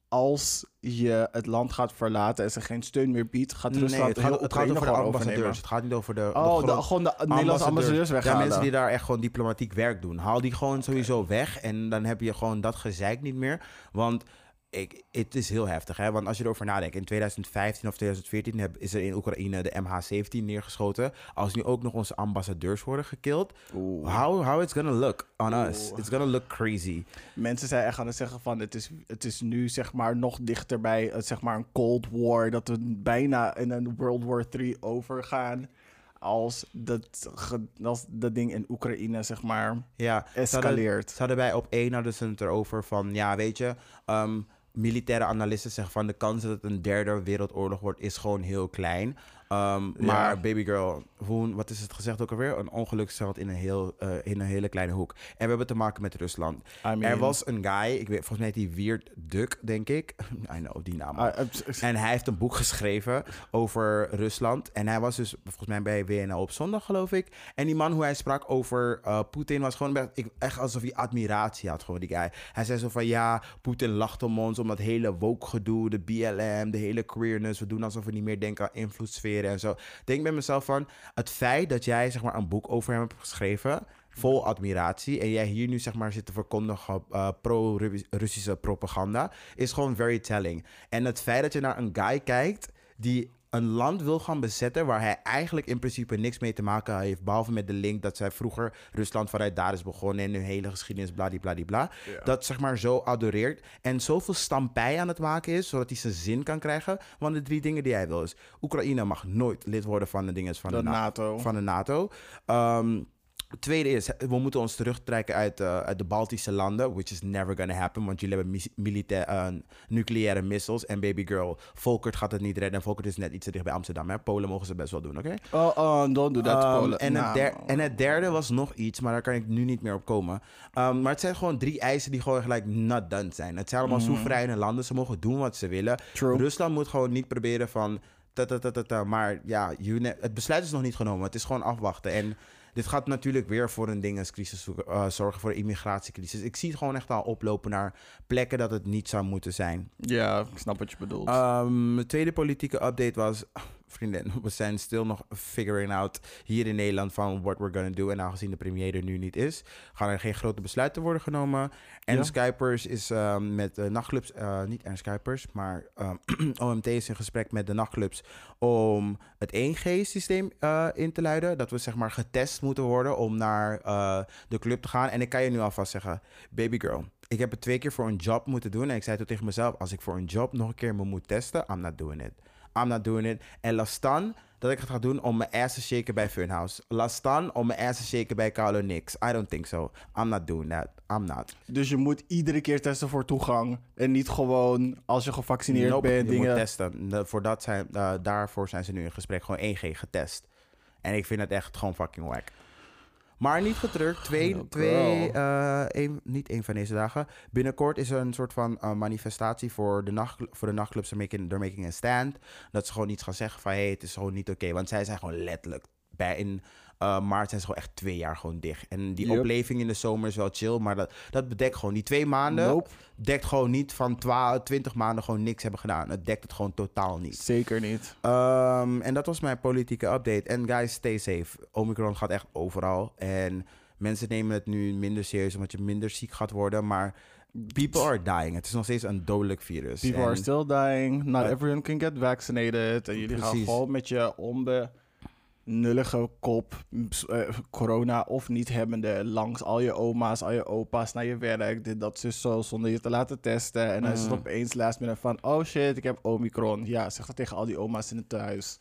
Als je het land gaat verlaten en ze geen steun meer biedt, gaat Nee, Rusland het gaat, het gaat over de ambassadeurs. Het gaat niet over de, Oh, de, gewoon de Nederlandse ambassadeurs Ja, weghalen. mensen die daar echt gewoon diplomatiek werk doen. Haal die gewoon sowieso weg. En dan heb je gewoon dat gezeik niet meer. Want ik, het is heel heftig, hè? Want als je erover nadenkt, in 2015 of 2014 heb, is er in Oekraïne de MH17 neergeschoten. Als nu ook nog onze ambassadeurs worden gekild, how, how it's gonna look on us? It's gonna look crazy. Mensen zijn echt aan het zeggen van het is, het is nu zeg maar nog dichter bij eh, zeg maar een Cold War. Dat we bijna in een World War III overgaan. Als dat, als dat ding in Oekraïne zeg maar Ja, ze hadden- escaleert. Ze hadden bij op één hadden ze het erover van, ja, weet je, ehm, militaire analisten zeggen van de kans dat het een derde wereldoorlog wordt is gewoon heel klein. Ehm, Maar baby girl, hoe, wat is het gezegd ook alweer? Een ongeluk stelt in een, heel, eh, in een hele kleine hoek. En we hebben te maken met Rusland. I mean- er was een guy, ik weet, volgens mij heet die Weird Duck, denk ik. I know, die naam. Ah, En hij heeft een boek geschreven over Rusland. En hij was dus volgens mij bij WNL op zondag, geloof ik. En die man, hoe hij sprak over eh, Poetin, was gewoon echt, ik- echt alsof hij admiratie had, gewoon die guy. Hij zei zo van, ja, Poetin lacht om ons, om dat hele woke gedoe, de BLM, de hele queerness. We doen alsof we niet meer denken aan en zo. Denk bij mezelf van, het feit dat jij zeg maar een boek over hem hebt geschreven vol admiratie. En jij hier nu zeg maar zit te verkondigen eh, pro-Russische propaganda. Is gewoon very telling. En het feit dat je naar een guy kijkt die een land wil gaan bezetten waar hij eigenlijk in principe niks mee te maken heeft. Behalve met de link dat zij vroeger Rusland vanuit daar is begonnen en hun hele geschiedenis bladibladibla. Dat zeg maar zo adoreert en zoveel stampij aan het maken is, zodat hij zijn zin kan krijgen. Want de drie dingen die hij wil is, Oekraïne mag nooit lid worden van de dingen van de, De Na- NATO. Van de NATO. Ehm, Tweede is, we moeten ons terugtrekken uit, eh, uit de Baltische landen, which is never gonna happen, want jullie hebben militair, eh, nucleaire missiles. En baby girl, Volkert gaat het niet redden. En Volkert is net iets te dicht bij Amsterdam. Hè? Polen mogen ze best wel doen, oké? Oh, oh, don't do that, Ehm, Polen. en, het Nou, der- en het derde was nog iets, maar daar kan ik nu niet meer op komen. Ehm, maar het zijn gewoon drie eisen die gewoon gelijk not done zijn. Het zijn allemaal soevereine landen, ze mogen doen wat ze willen. True. Rusland moet gewoon niet proberen van... Ta, ta, ta, ta, ta. Maar ja, you het besluit is nog niet genomen. Het is gewoon afwachten. En dit gaat natuurlijk weer voor een dingenscrisis zoeken- eh, zorgen, voor een immigratiecrisis. Ik zie het gewoon echt al oplopen naar plekken dat het niet zou moeten zijn. Ja, ik snap wat je bedoelt. Ehm, de tweede politieke update was... Vriendin, we zijn stil nog figuring out hier in Nederland van what we're gonna do. En aangezien de premier er nu niet is, gaan er geen grote besluiten worden genomen. En Ja. Skypers is ehm, met de nachtclubs, eh, niet en Skypers, maar ehm, OMT is in gesprek met de nachtclubs om het 1G-systeem eh, in te luiden. Dat we zeg maar getest moeten worden om naar eh, de club te gaan. En ik kan je nu alvast zeggen, baby girl, ik heb het twee keer voor een job moeten doen. En ik zei toen tegen mezelf, als ik voor een job nog een keer me moet testen, I'm not doing it. I'm not doing it. En laat staan dat ik het ga doen om mijn ass te shaken bij Funhouse. Laat staan om mijn ass te shaken bij Carlo Nix. I don't think so. I'm not doing that. I'm not. dus je moet iedere keer testen voor toegang. En niet gewoon als je gevaccineerd Nope, bent. je Dingen. moet testen. De- voor dat zijn, daarvoor zijn ze nu in gesprek. Gewoon 1G getest. En ik vind het echt gewoon fucking wack. Maar niet getreurd. Twee, Oh, twee eh, niet één van deze dagen. Binnenkort is er een soort van eh, manifestatie voor de, nacht, voor de nachtclubs. They're making, they're making a stand. Dat ze gewoon iets gaan zeggen van... Hé, hey, het is gewoon niet oké. Want zij zijn gewoon letterlijk bij in Uh, maart zijn ze gewoon echt twee jaar gewoon dicht. En die opleving in de zomer is wel chill, maar dat, dat bedekt gewoon die twee maanden. Nope. Dekt gewoon niet van 12, 20 maanden gewoon niks hebben gedaan. Het dekt het gewoon totaal niet. Zeker niet. Ehm, en dat was mijn politieke update. En guys, stay safe. Omicron gaat echt overal. En mensen nemen het nu minder serieus omdat je minder ziek gaat worden. Maar people are dying. Het is nog steeds een dodelijk virus. People En- are still dying. Not Eh, everyone can get vaccinated. En jullie gaan precies. gewoon met je onbenullige kop, eh, corona of niet hebbende, langs al je oma's, al je opa's naar je werk. Dit, dat, zus, zo, zonder je te laten testen. En dan is het Mm. opeens last minute van, oh shit, ik heb Omicron. Ja, zeg dat tegen al die oma's in het thuis.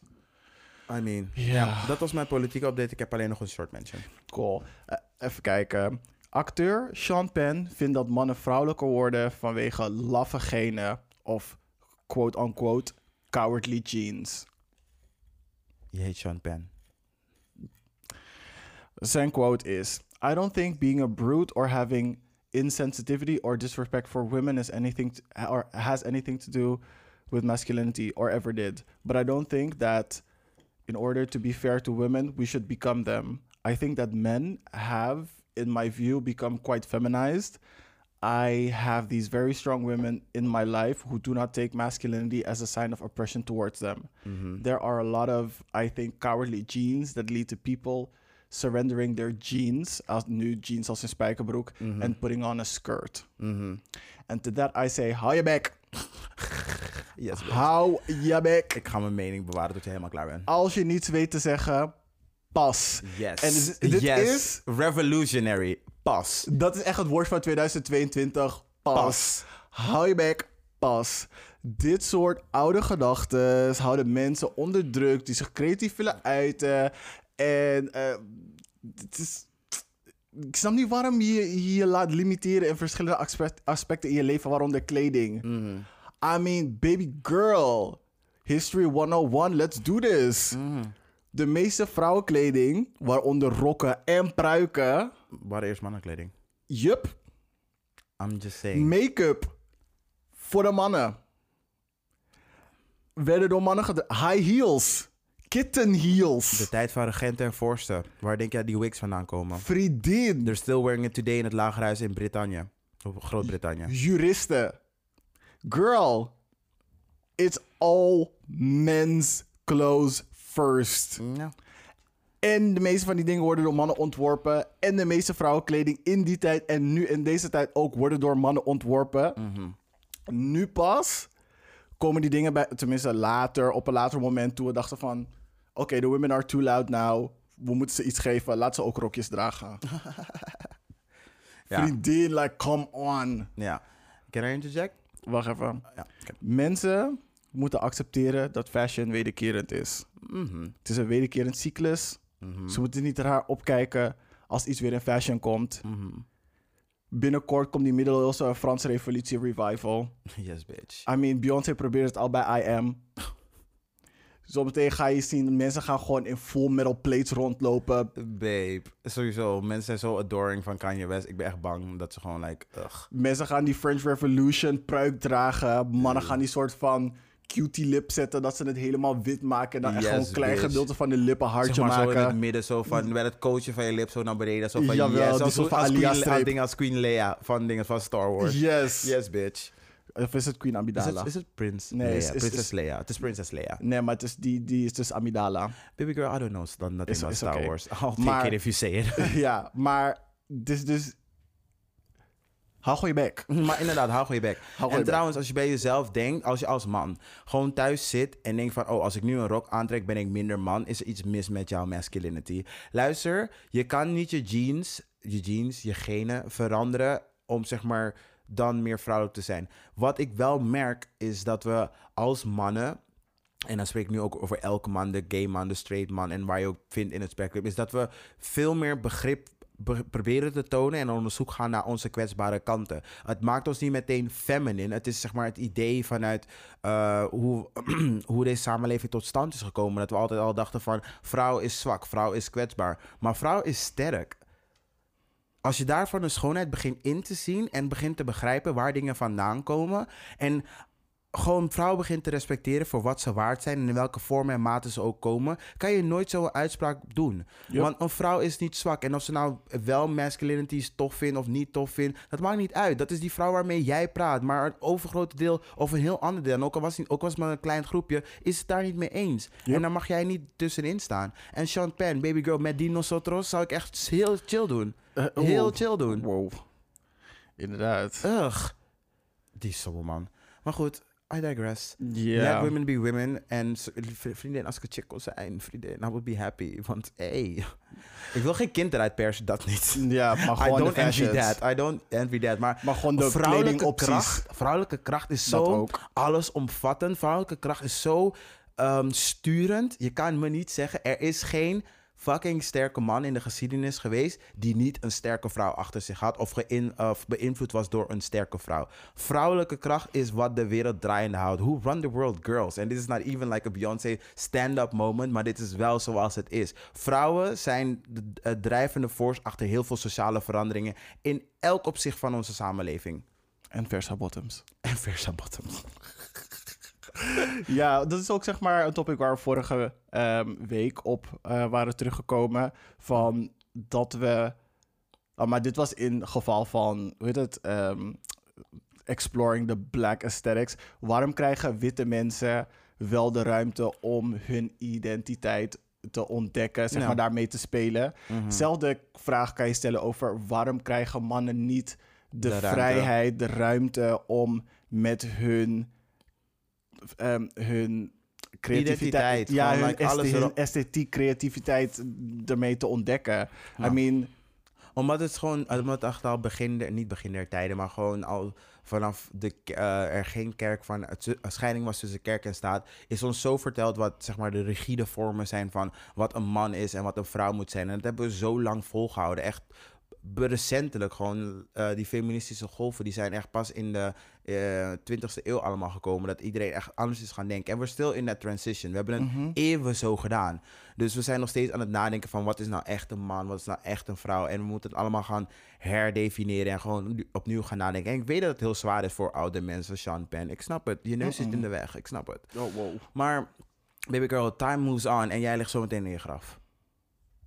I mean, Ja. dat was mijn politieke update. Ik heb alleen nog een short mention. Cool. Eh, even kijken. Acteur Sean Penn vindt dat mannen vrouwelijker worden vanwege laffe genen of quote-unquote cowardly genes. Je heet Sean Penn. Zijn quote is: I don't think being a brute or having insensitivity or disrespect for women is anything to, or has anything to do with masculinity or ever did. But I don't think that in order to be fair to women, we should become them. I think that men have, in my view, become quite feminized. I have these very strong women in my life who do not take masculinity as a sign of oppression towards them. Mm-hmm. There are a lot of, I think, cowardly genes that lead to people surrendering their jeans, als nu jeans als een spijkerbroek, and putting on a skirt. And to that I say, hou je bek. Yes. Hou je bek. Ik ga mijn mening bewaren tot je helemaal klaar bent. Als je niets weet te zeggen, pas. Yes. En dit- dit yes. is- Revolutionary. Pas. Dat is echt het woord van 2022. Pas. Pas. Hou je bek. Pas. Dit soort oude gedachten houden mensen onder druk die zich creatief willen uiten. En eh, het is. Ik snap niet waarom je je laat limiteren in verschillende aspect- aspecten in je leven, waaronder kleding. I mean, baby girl. History 101, let's do this. De meeste vrouwenkleding, waaronder rokken en pruiken, Waar eerst mannenkleding. Yup, I'm just saying. make-up voor de mannen. Werden door mannen gedragen. High heels. Kitten heels. De tijd van regenten en vorsten. Waar denk jij die wigs vandaan komen? Vriendin. They're still wearing it today in het lagerhuis in Brittannië. Of Groot-Brittannië. Juristen. Girl. It's all men's clothes first. Ja. En de meeste van die dingen worden door mannen ontworpen. En de meeste vrouwenkleding in die tijd en nu in deze tijd ook worden door mannen ontworpen. Nu pas komen die dingen bij, tenminste later, op een later moment toe we dachten van... Oké, de women are too loud now. We moeten ze iets geven. Laat ze ook rokjes dragen. Ja. Vriendin, like, come on. ja. Can I interject? Wacht even. Ja. Mensen moeten accepteren dat fashion wederkerend is. Mhm. Het is een wederkerend cyclus. Mhm. Ze moeten niet raar opkijken als iets weer in fashion komt. Mhm. Binnenkort komt die middeleeuwse Franse revolutie revival. Yes, bitch. I mean, Beyoncé probeert het al bij I Am. Zometeen ga je zien, mensen gaan gewoon in full metal plates rondlopen. Babe. Sowieso. Mensen zijn zo adoring van Kanye West. Ik ben echt bang dat ze gewoon like... Ugh. Mensen gaan die French Revolution pruik dragen. Mannen gaan die soort van cutie lip zetten, dat ze het helemaal wit maken. En dan echt Yes, gewoon een klein bitch. gedeelte van de lippen hartje Zeg maar zo in maken. het midden, zo van... Met het coachje van je lip zo naar beneden. Zo van Jawel, yes. die Als, soort van als, Queen, dingen als Queen Leia van dingen van Star Wars. Yes. Yes, bitch. Of is het Queen Is Amidala? het, is het Prins Nee, Leia? is- is- Prinses is- Leia. Het is Prinses Leia. Nee, maar het is die, die is dus Amidala. Baby girl, I don't know st- nothing Is- about is Star oké. Wars. I'll take Maar- it if you say it. ja, maar dus, dus... Hou gewoon je bek. maar inderdaad, hou gewoon je bek. en je bek. trouwens, als je bij jezelf denkt, als je als man gewoon thuis zit en denkt van, oh, als ik nu een rok aantrek, ben ik minder man, is er iets mis met jouw masculinity. Luister, je kan niet je jeans, je jeans, je genen veranderen om zeg maar dan meer vrouwelijk te zijn. Wat ik wel merk is dat we als mannen en dan spreek ik nu ook over elke man, de gay man, de straight man en waar je ook vindt in het spectrum, is dat we veel meer begrip be- proberen te tonen en onderzoek gaan naar onze kwetsbare kanten. Het maakt ons niet meteen feminine. Het is zeg maar het idee vanuit eh, hoe, hoe deze samenleving tot stand is gekomen. Dat we altijd al dachten van vrouw is zwak, vrouw is kwetsbaar. Maar vrouw is sterk. Als je daarvan de schoonheid begint in te zien en begint te begrijpen waar dingen vandaan komen. En gewoon vrouwen begint te respecteren voor wat ze waard zijn en in welke vorm en mate ze ook komen, kan je nooit zo'n uitspraak doen. Want een vrouw is niet zwak. En of ze nou wel masculinities tof vindt of niet tof vindt, dat maakt niet uit. Dat is die vrouw waarmee jij praat. Maar het overgrote deel of een heel ander deel, en ook al was, het niet, ook was het maar een klein groepje, is het daar niet mee eens. En dan mag jij niet tussenin staan. En Sean Penn, baby girl, met die nosotros, zou ik echt heel chill doen. Eh, Heel oeh. chill doen. Wow. Inderdaad. Ugh. Die stomme man. Maar goed, I digress. Ja. Let women be women. En vriendin, als ik een chick kon zijn, vriendin, I would be happy. Want, hey, ik wil geen kind eruit persen, dat niet. Ja, maar I gewoon de don't envy that. I don't envy that. Maar, Maar gewoon de vrouwelijke kracht, vrouwelijke kracht is zo allesomvattend. Vrouwelijke kracht is zo ehm, sturend. Je kan me niet zeggen, er is geen fucking sterke man in de geschiedenis geweest die niet een sterke vrouw achter zich had of, geïn, of beïnvloed was door een sterke vrouw. Vrouwelijke kracht is wat de wereld draaiende houdt. Who run the world, girls? And this is not even like a Beyoncé stand-up moment, maar dit is wel zoals het is. Vrouwen zijn de drijvende force achter heel veel sociale veranderingen in elk opzicht van onze samenleving. En versa bottoms. En versa bottoms. Ja, dat is ook zeg maar een topic waar we vorige ehm, week op eh, waren teruggekomen. Van dat we. Oh, maar dit was in geval van. Hoe heet het? ehm, exploring the black aesthetics. Waarom krijgen witte mensen wel de ruimte om hun identiteit te ontdekken, zeg Ja. maar daarmee te spelen? Mhm. Zelfde vraag kan je stellen over waarom krijgen mannen niet de, vrijheid, de ruimte om met hun, ehm, hun creativiteit, ja, hun, like, hun esthetiek, creativiteit ermee te ontdekken. Ja. I mean, Omdat het gewoon, omdat het echt al begin, der- niet begin der tijden, maar gewoon al vanaf de, eh, er geen kerk van, het scheiding was tussen kerk en staat, is ons zo verteld wat zeg maar de rigide vormen zijn van wat een man is en wat een vrouw moet zijn. En dat hebben we zo lang volgehouden. Echt recentelijk gewoon, eh, die feministische golven, die zijn echt pas in de eh 20e eeuw allemaal gekomen. Dat iedereen echt anders is gaan denken. En we're still in that transition. We hebben het Mhm. eeuwen zo gedaan. Dus we zijn nog steeds aan het nadenken van wat is nou echt een man, wat is nou echt een vrouw. En we moeten het allemaal gaan herdefiniëren en gewoon opnieuw gaan nadenken. En ik weet dat het heel zwaar is voor oude mensen, Sean Penn. Ik snap het. Je neus zit in de weg. Ik snap het. oh, wow. Maar, baby girl, time moves on en jij ligt zo meteen in je graf.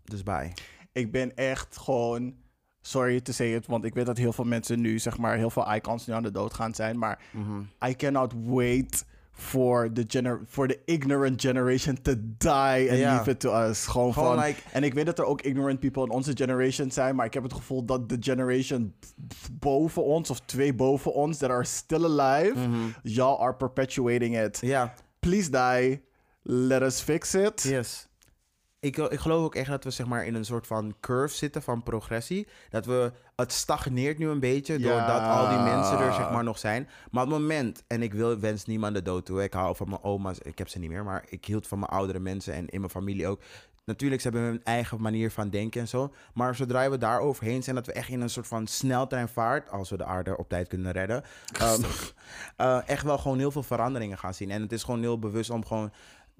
Dus bye. Ik ben echt gewoon, sorry to say it, want ik weet dat heel veel mensen nu, zeg maar, heel veel icons nu aan de dood gaan zijn, maar Mhm. I cannot wait for the, gener for the ignorant generation to die and leave it to us. Gewoon, Gewoon van, like- en ik weet dat er ook ignorant people in onze generation zijn, maar ik heb het gevoel dat de generation boven ons, of twee boven ons, that are still alive, y'all are perpetuating it. Please die. Let us fix it. Yes. Ik, ik geloof ook echt dat we zeg maar in een soort van curve zitten van progressie. Dat we, het stagneert nu een beetje Ja. doordat al die mensen er zeg maar nog zijn. Maar op het moment, en ik wil, wens niemand de dood toe. Ik hou van mijn oma's, ik heb ze niet meer, maar ik hield van mijn oudere mensen en in mijn familie ook. Natuurlijk, ze hebben hun eigen manier van denken en zo. Maar zodra we daar overheen zijn, dat we echt in een soort van sneltreinvaart, als we de aarde op tijd kunnen redden, ehm, eh, echt wel gewoon heel veel veranderingen gaan zien. En het is gewoon heel bewust om gewoon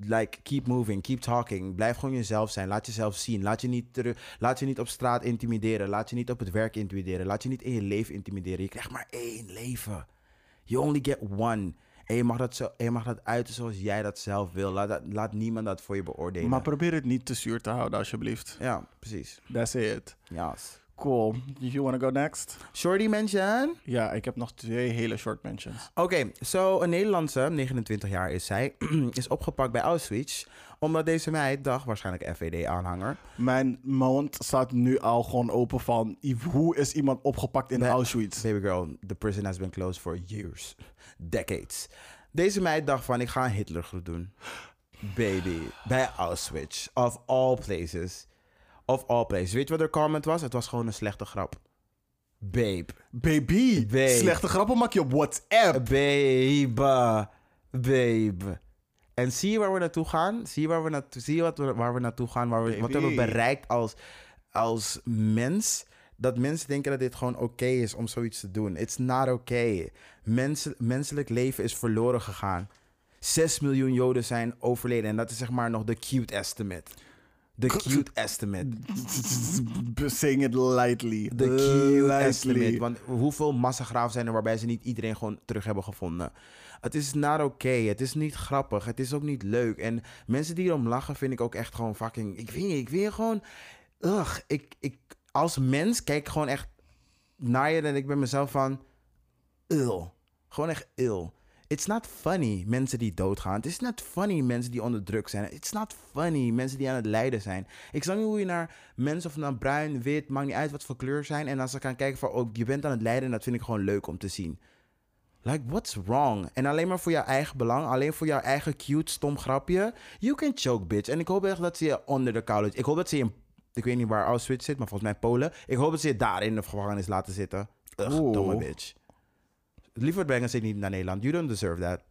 like keep moving, keep talking. Blijf gewoon jezelf zijn. Laat jezelf zien. Laat je niet terug, laat je niet op straat intimideren. Laat je niet op het werk intimideren. Laat je niet in je leven intimideren. Je krijgt maar één leven. You only get one. En je mag dat, zo, je mag dat uiten zoals jij dat zelf wil. Laat, dat, laat niemand dat voor je beoordelen. Maar probeer het niet te zuur te houden, alsjeblieft. ja, precies. That's it. Yes. Cool. You wanna go next? Shorty mention. Ja, ik heb nog twee hele short mentions. Oké, zo een Nederlandse, 29 jaar is zij, is opgepakt bij Auschwitz. Omdat deze meid, dag waarschijnlijk FVD-aanhanger, Mijn mond staat nu al gewoon open van... hoe is iemand opgepakt in. Auschwitz? Baby girl, the prison has been closed for years. Decades. Deze meid dacht van, ik ga een Hitlergroet doen. Baby, bij Auschwitz. Of all places. Of all places. Weet je wat de comment was? Het was gewoon een slechte grap. Babe. Baby, Babe. slechte grappen maak je op WhatsApp. Babe. Babe. En zie je waar we naartoe gaan? Zie je, waar we naartoe, zie je wat we, waar we naartoe gaan? Waar we, wat hebben we bereikt als, als mens? Dat mensen denken dat dit gewoon oké is om zoiets te doen. It's not okay. Mensen, menselijk leven is verloren gegaan. 6 miljoen Joden zijn overleden. En dat is zeg maar nog de cute estimate. The cute estimate. Saying it lightly. The cute Lightly. estimate. Want hoeveel massagraven zijn er waarbij ze niet iedereen gewoon terug hebben gevonden? Het is not oké. Het is niet grappig. Het is ook niet leuk. En mensen die erom lachen vind ik ook echt gewoon fucking... Ik weet niet. Ik vind gewoon... Ugh. Ik, ik, als mens kijk ik gewoon echt naar je en ik ben mezelf van... Ill. Gewoon echt ill. It's not funny, mensen die doodgaan. Het is not funny, mensen die onder druk zijn. It's not funny, mensen die aan het lijden zijn. Ik snap niet hoe je naar mensen of naar bruin, wit, maakt niet uit wat voor kleur zijn. En als ze gaan kijken van, oh, je bent aan het lijden, en dat vind ik gewoon leuk om te zien. Like, what's wrong? En alleen maar voor jouw eigen belang, alleen voor jouw eigen cute, stom grapje. You can choke, bitch. En ik hoop echt dat ze je onder de college... Ik hoop dat ze je in... Ik weet niet waar Auschwitz zit, maar volgens mij Polen. Ik hoop dat ze je daar in de gevangenis laten zitten. Ugh, Oeh. domme bitch. Liever brengen ze niet naar Nederland. You don't deserve that.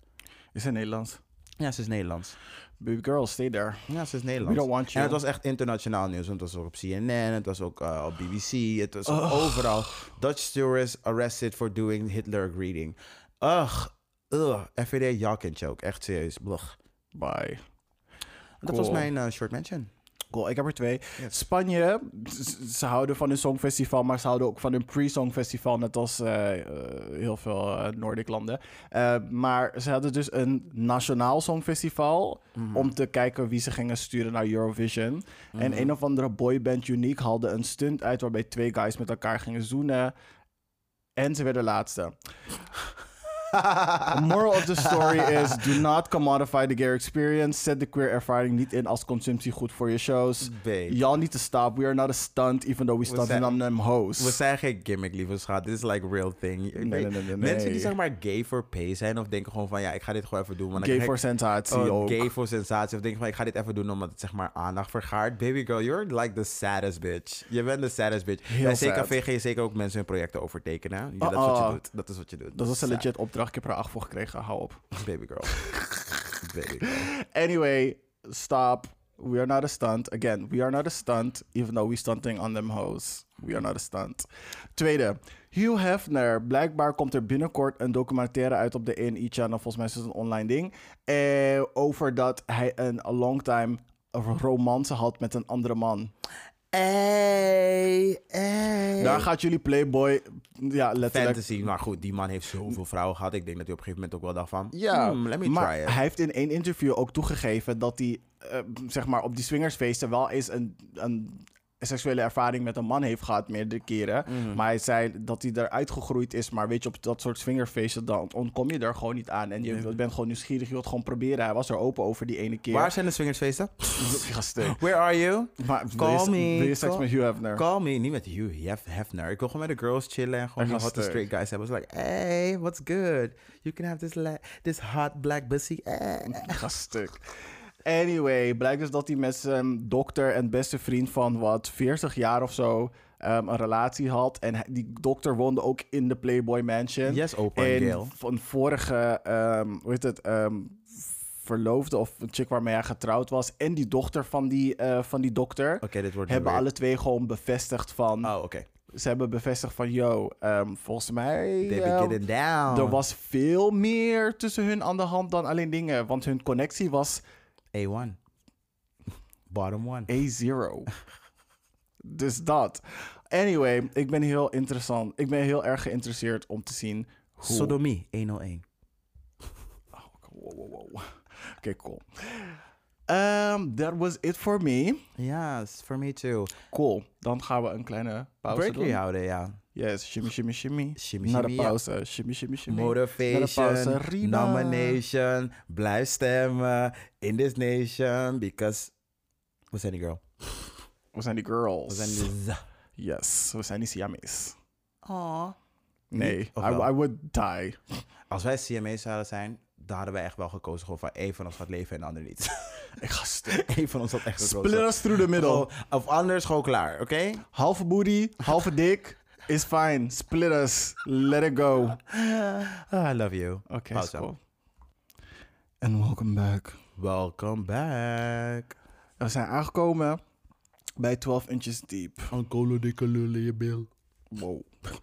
Is het Nederlands? Ja, ze is Nederlands. Baby girl, stay there. Ja, ze is Nederlands. We don't want En you. het was echt internationaal nieuws. Want het was ook op CNN, het was ook uh, op BBC, het was overal. Dutch tourist arrested for doing Hitler greeting. Ugh, ugh. FVD, y'all can choke. Echt serieus. Blech. Bye. Dat was mijn uh, short mention. Ik heb er twee. Yes. Spanje, ze houden van hun songfestival, maar ze houden ook van hun pre-songfestival, net als eh, eh, heel veel eh, Noordic landen. Maar ze hadden dus een nationaal songfestival om te kijken wie ze gingen sturen naar Eurovision. En een of andere boyband Unique haalde een stunt uit waarbij twee guys met elkaar gingen zoenen. En ze werden laatste. The moral of the story is: do not commodify the gay experience. Zet de queer ervaring niet in als consumptiegoed voor je shows. Y'all need to stop. We are not a stunt, even though we stunt on them hoes. We zijn geen gimmick, lieve schat. Dit is like real thing. nee, nee, nee, Mensen die zeg maar gay for pay zijn of denken gewoon van ja, ik ga dit gewoon even doen. Want Gay voor ik- sensatie Oh, ook. gay voor sensatie. Of denken van ik ga dit even doen omdat het zeg maar aandacht vergaart. Baby girl, you're like the saddest bitch. Je bent de saddest bitch. Heel Bij sad. CKV ga je zeker ook mensen hun projecten overtekenen. Ja, dat is wat je oh. doet. Dat is wat je doet. Dat was een Sad. legit opdracht. Ik heb er acht voor gekregen. Hou op. Baby girl. Baby girl. Anyway, stop. We are not a stunt. Again, we are not a stunt, even though we stunting on them hoes. We are not a stunt. Tweede, Hugh Hefner. Blijkbaar komt er binnenkort een documentaire uit op de A&E channel. Volgens mij is het een online ding. Eh, over dat hij een long time romance had met een andere man. Hey, hey. Daar gaat jullie Playboy, ja, letterlijk. Fantasy. Maar goed, die man heeft zoveel vrouwen gehad. Ik denk dat hij op een gegeven moment ook wel dacht van... Ja, hmm, let me maar try it. hij heeft in één interview ook toegegeven dat hij, eh, zeg maar, op die swingersfeesten wel eens een, een seksuele ervaring met een man heeft gehad, meerdere keren. Mhm. Maar hij zei dat hij eruit gegroeid is. Maar weet je, op dat soort swingerfeesten, dan ontkom je er gewoon niet aan. En je bent gewoon nieuwsgierig, je wilt gewoon proberen. Hij was er open over die ene keer. Waar zijn de swingersfeesten? Gasten. Where are you? Maar wil Call je, me. wil je seks Call- met Hugh Hefner? Call me. Niet met Hef- Hefner. Ik wil gewoon met de girls chillen en gewoon die hotte lastig. straight guys hebben. It's like, hey, what's good? You can have this, this hot black pussy. Eh. Gaststuk. Anyway, blijkt dus dat hij met zijn dokter en beste vriend van wat 40 jaar of zo ehm, een relatie had. En die dokter woonde ook in de Playboy Mansion. Yes, Oprah en van vorige, ehm, hoe heet het, ehm, verloofde of een chick waarmee hij getrouwd was. En die dochter van die, eh, van die dokter. Oké, dit wordt Hebben alle twee gewoon bevestigd van... Oh, oké. Ze hebben bevestigd van, yo, volgens mij... Getting down. er was veel meer tussen hun aan de hand dan alleen dingen. Want hun connectie was A1. Bottom one. A0. dus dat. Anyway, ik ben heel interessant. Ik ben heel erg geïnteresseerd om te zien hoe... Sodomie, 101. Wow, wow, wow. Oké, cool. Um, that was it for me. Yes, for me too. Cool. Dan gaan we een kleine pauze doen. houden, ja. Yes, shimmy, shimmy, shimmy. Shimmy, Naar de shimmy, ja. pauze. Shimmy, shimmy, shimmy. Motivation, Naar de pauze. Riba. nomination, blijf stemmen in this nation, because... We zijn die girl. We zijn die girls. We zijn die... Yes, we zijn die Siamese. Aw. Nee, I? I would die. Als wij CMA's zouden zijn, dan hadden wij echt wel gekozen gewoon van één van ons gaat leven en de ander niet. Ik ga stuk. Eén van ons had echt gekozen. Split us through the middle. Of anders gewoon klaar, oké? Halve booty, halve dik is fine. Split us. Let it go. Ah, I love you. Oké, Pauze. cool. En welcome back. Welcome back. We zijn aangekomen bij 12 inches deep. Ancolo dikke lul in je bil. Wow.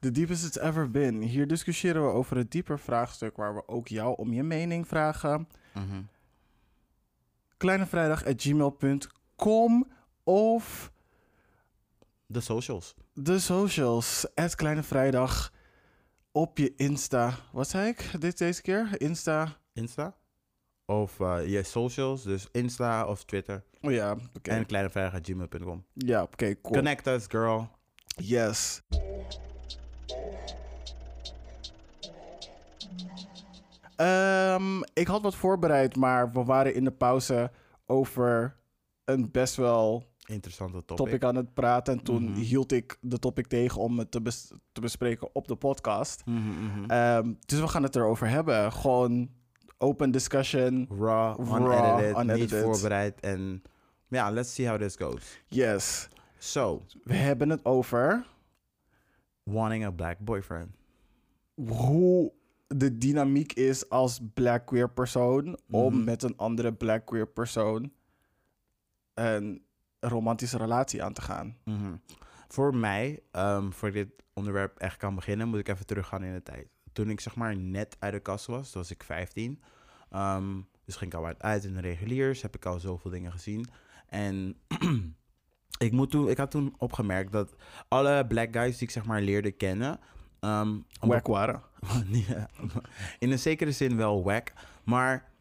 The deepest it's ever been. Hier discussiëren we over het dieper vraagstuk waar we ook jou om je mening vragen. Mhm. Kleinevrijdag@gmail.com Kom of De socials. de socials. Het Kleine Vrijdag op je Insta. Wat zei ik dit, deze keer? Insta. Insta. Of eh, je socials, dus Insta of Twitter. Oh ja, oké. En kleinevrijdag.gmail.com. Ja, oké, cool. Connect us, girl. Yes. Ehm, ik had wat voorbereid, maar we waren in de pauze over een best wel Interessante topic. topic aan het praten. En toen Mhm. hield ik de topic tegen om het te, bes- te bespreken op de podcast. Mhm, mhm. Ehm, dus we gaan het erover hebben. Gewoon open discussion. raw, raw, unedited, niet voorbereid. En ja, let's see how this goes. Yes. So, We hebben het over wanting a black boyfriend. hoe de dynamiek is als black queer persoon om met een andere black queer persoon een romantische relatie aan te gaan. Mhm. Voor mij, ehm, voor dit onderwerp echt kan beginnen, moet ik even teruggaan in de tijd. Toen ik zeg maar net uit de kast was, toen was ik 15. Ehm, dus ging ik al uit, in de reguliers, heb ik al zoveel dingen gezien. En ik, moet toen, ik had toen opgemerkt dat alle black guys die ik zeg maar leerde kennen... een Wack waren. In een zekere zin wel wack. Maar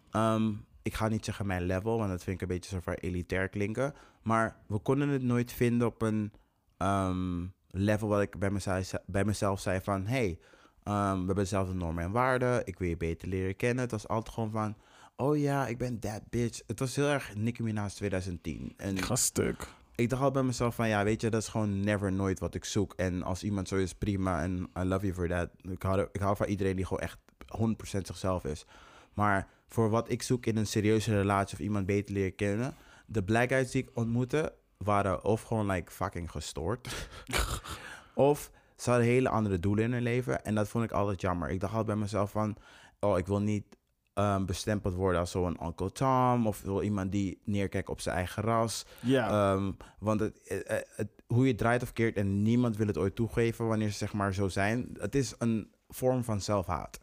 ik ga niet zeggen mijn level, want dat vind ik een beetje zo elitair klinken. Maar we konden het nooit vinden op een ehm, level wat ik bij mezelf, bij mezelf zei van... Hey, ehm, we hebben dezelfde normen en waarden. Ik wil je beter leren kennen. Het was altijd gewoon van... Oh ja, ik ben that bitch. Het was heel erg Nicki Minaj 2010. En Ik ga stuk. ik dacht al bij mezelf van ja, weet je, dat is gewoon never nooit wat ik zoek. En als iemand zo is, prima. En I love you for that. Ik hou, ik hou van iedereen die gewoon echt 100% zichzelf is. Maar voor wat ik zoek in een serieuze relatie of iemand beter leren kennen, de black guys die ik ontmoette, waren of gewoon like fucking gestoord. of ze hadden hele andere doelen in hun leven. En dat vond ik altijd jammer. Ik dacht altijd bij mezelf van, oh, ik wil niet ehm, bestempeld worden als zo'n Uncle Tom. Of wil iemand die neerkijkt op zijn eigen ras. Ja. Ehm, want het, het, het- hoe je draait of keert en niemand wil het ooit toegeven wanneer ze zeg maar zo zijn. Het is een vorm van zelfhaat.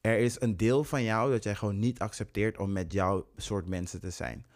Er is een deel van jou dat jij gewoon niet accepteert om met jouw soort mensen te zijn.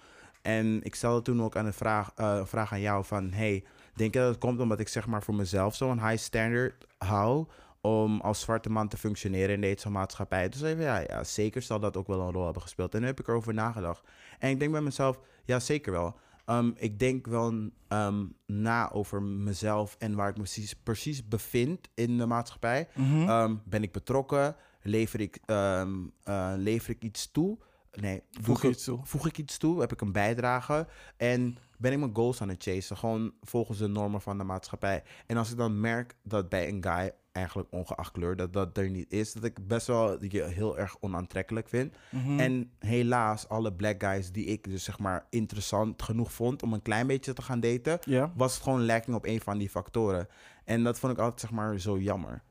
En ik stelde toen ook aan de vraag, eh, een vraag aan jou van... Hey, denk je dat het komt omdat ik zeg maar voor mezelf zo'n high standard hou... om als zwarte man te functioneren in deze maatschappij? Toen zei ik, ja, ja, zeker zal dat ook wel een rol hebben gespeeld. En nu heb ik erover nagedacht. En ik denk bij mezelf, ja, zeker wel. Ehm, ik denk wel ehm, na over mezelf en waar ik me precies, precies bevind in de maatschappij. Mhm. Ehm, ben ik betrokken? Lever ik, eh, lever ik iets toe? Nee, Voeg ik- iets toe? Voeg ik iets toe? Heb ik een bijdrage? En ben ik mijn goals aan het chasen? Gewoon volgens de normen van de maatschappij. En als ik dan merk dat bij een guy, eigenlijk ongeacht kleur, dat dat er niet is, dat ik best wel je heel erg onaantrekkelijk vind. Mhm. En helaas, alle black guys die ik dus zeg maar interessant genoeg vond om een klein beetje te gaan daten, was het gewoon lacking op een van die factoren. En dat vond ik altijd zeg maar zo jammer.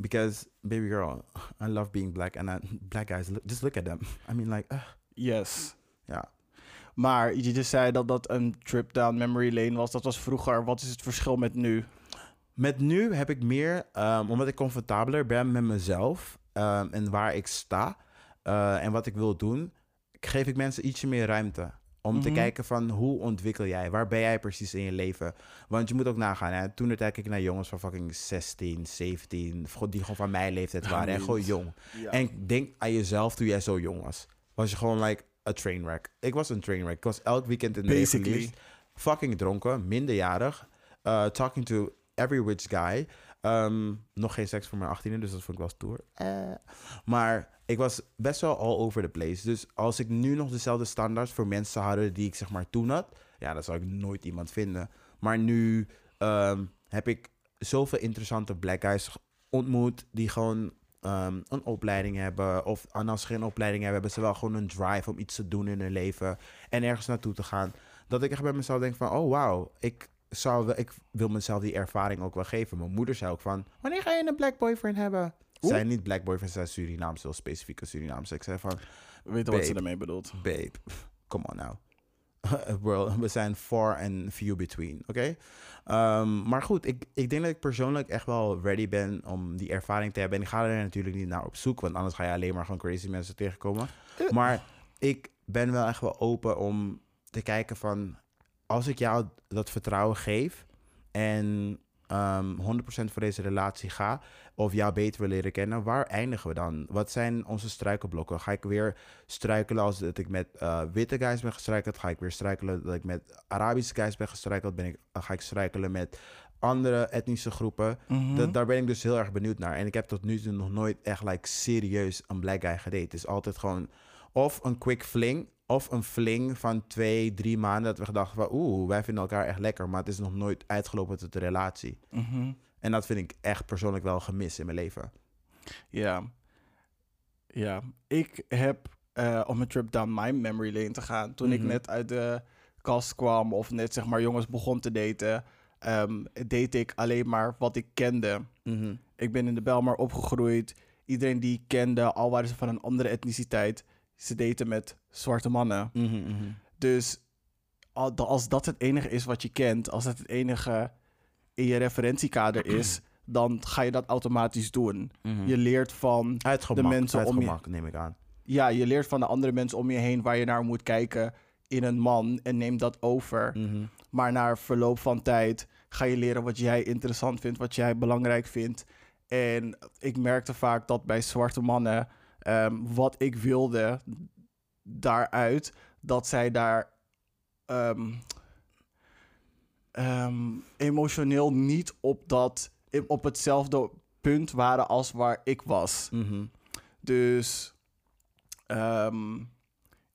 Because, baby girl, I love being black. And I, black guys, look- just look at them. I mean, like, ugh. Yes. ja. Maar je dus zei dat dat een trip down memory lane was. Dat was vroeger. Wat is het verschil met nu? Met nu heb ik meer, ehm, omdat ik comfortabeler ben met mezelf ehm, en waar ik sta eh, en wat ik wil doen, geef ik mensen ietsje meer ruimte. Om te Mhm. kijken van hoe ontwikkel jij? Waar ben jij precies in je leven? Want je moet ook nagaan, hè? toen kijk ik naar jongens van fucking 16, 17, die gewoon van mijn leeftijd waren en gewoon jong. En denk aan jezelf toen jij zo jong was. Was je gewoon like a trainwreck. Ik was een trainwreck. Ik was elk weekend in de Basically. Fucking dronken, minderjarig. uh, talking to every rich guy. Ehm, nog geen seks voor mijn 18e, dus dat vond ik wel stoer. Eh. Maar ik was best wel all over the place. Dus als ik nu nog dezelfde standaards voor mensen houden die ik zeg maar toen had, ja, dan zou ik nooit iemand vinden. Maar nu ehm, heb ik zoveel interessante black guys ontmoet die gewoon ehm, een opleiding hebben. Of als ze geen opleiding hebben, hebben ze wel gewoon een drive om iets te doen in hun leven en ergens naartoe te gaan. Dat ik echt bij mezelf denk van, oh wauw, ik, zou ik wil mezelf die ervaring ook wel geven. Mijn moeder zei ook van, wanneer ga je een black boyfriend hebben? Oeh. Zijn niet black boyfriends, zijn Surinaams, heel specifieke Surinaams. Ik zei van, We weten wat ze ermee bedoelt. babe, come on now. We zijn far and few between, oké? Ehm, maar goed, ik, ik denk dat ik persoonlijk echt wel ready ben om die ervaring te hebben. En ik ga er natuurlijk niet naar op zoek, want anders ga je alleen maar gewoon crazy mensen tegenkomen. Eh. Maar ik ben wel echt wel open om te kijken van, als ik jou dat vertrouwen geef en ehm 100% voor deze relatie ga, of jou beter wil leren kennen, waar eindigen we dan? Wat zijn onze struikelblokken? Ga ik weer struikelen als dat ik met eh, witte guys ben gestruikeld? Ga ik weer struikelen dat ik met Arabische guys ben gestruikeld? Ben ik, eh, ga ik struikelen met andere etnische groepen? Mhm. Dat, daar ben ik dus heel erg benieuwd naar. En ik heb tot nu toe nog nooit echt like, serieus een black guy gedate. Het is altijd gewoon of een quick fling... of een fling van twee, drie maanden... dat we gedacht van... oeh, wij vinden elkaar echt lekker... maar het is nog nooit uitgelopen tot een relatie. Mhm. En dat vind ik echt persoonlijk wel gemist in mijn leven. Ja. Ja. Ik heb eh op mijn trip down my memory lane te gaan. Toen ik Mhm. net uit de kast kwam of net zeg maar jongens begon te daten, ehm, deed ik alleen maar wat ik kende. Mhm. Ik ben in de Belmar opgegroeid. Iedereen die ik kende, al waren ze van een andere etniciteit, ze daten met zwarte mannen. Mhm, mhm. Dus al- als dat het enige is wat je kent, als dat het enige in je referentiekader is, dan ga je dat automatisch doen. Mhm. Je leert van Uitgemak, de mensen om je- neem ik aan. ja, je leert van de andere mensen om je heen waar je naar moet kijken in een man en neem dat over. Maar na verloop van tijd ga je leren wat jij interessant vindt, wat jij belangrijk vindt. En ik merkte vaak dat bij zwarte mannen ehm, wat ik wilde daaruit, dat zij daar ehm, ehm, emotioneel niet op, dat, op hetzelfde punt waren als waar ik was. Mhm. Dus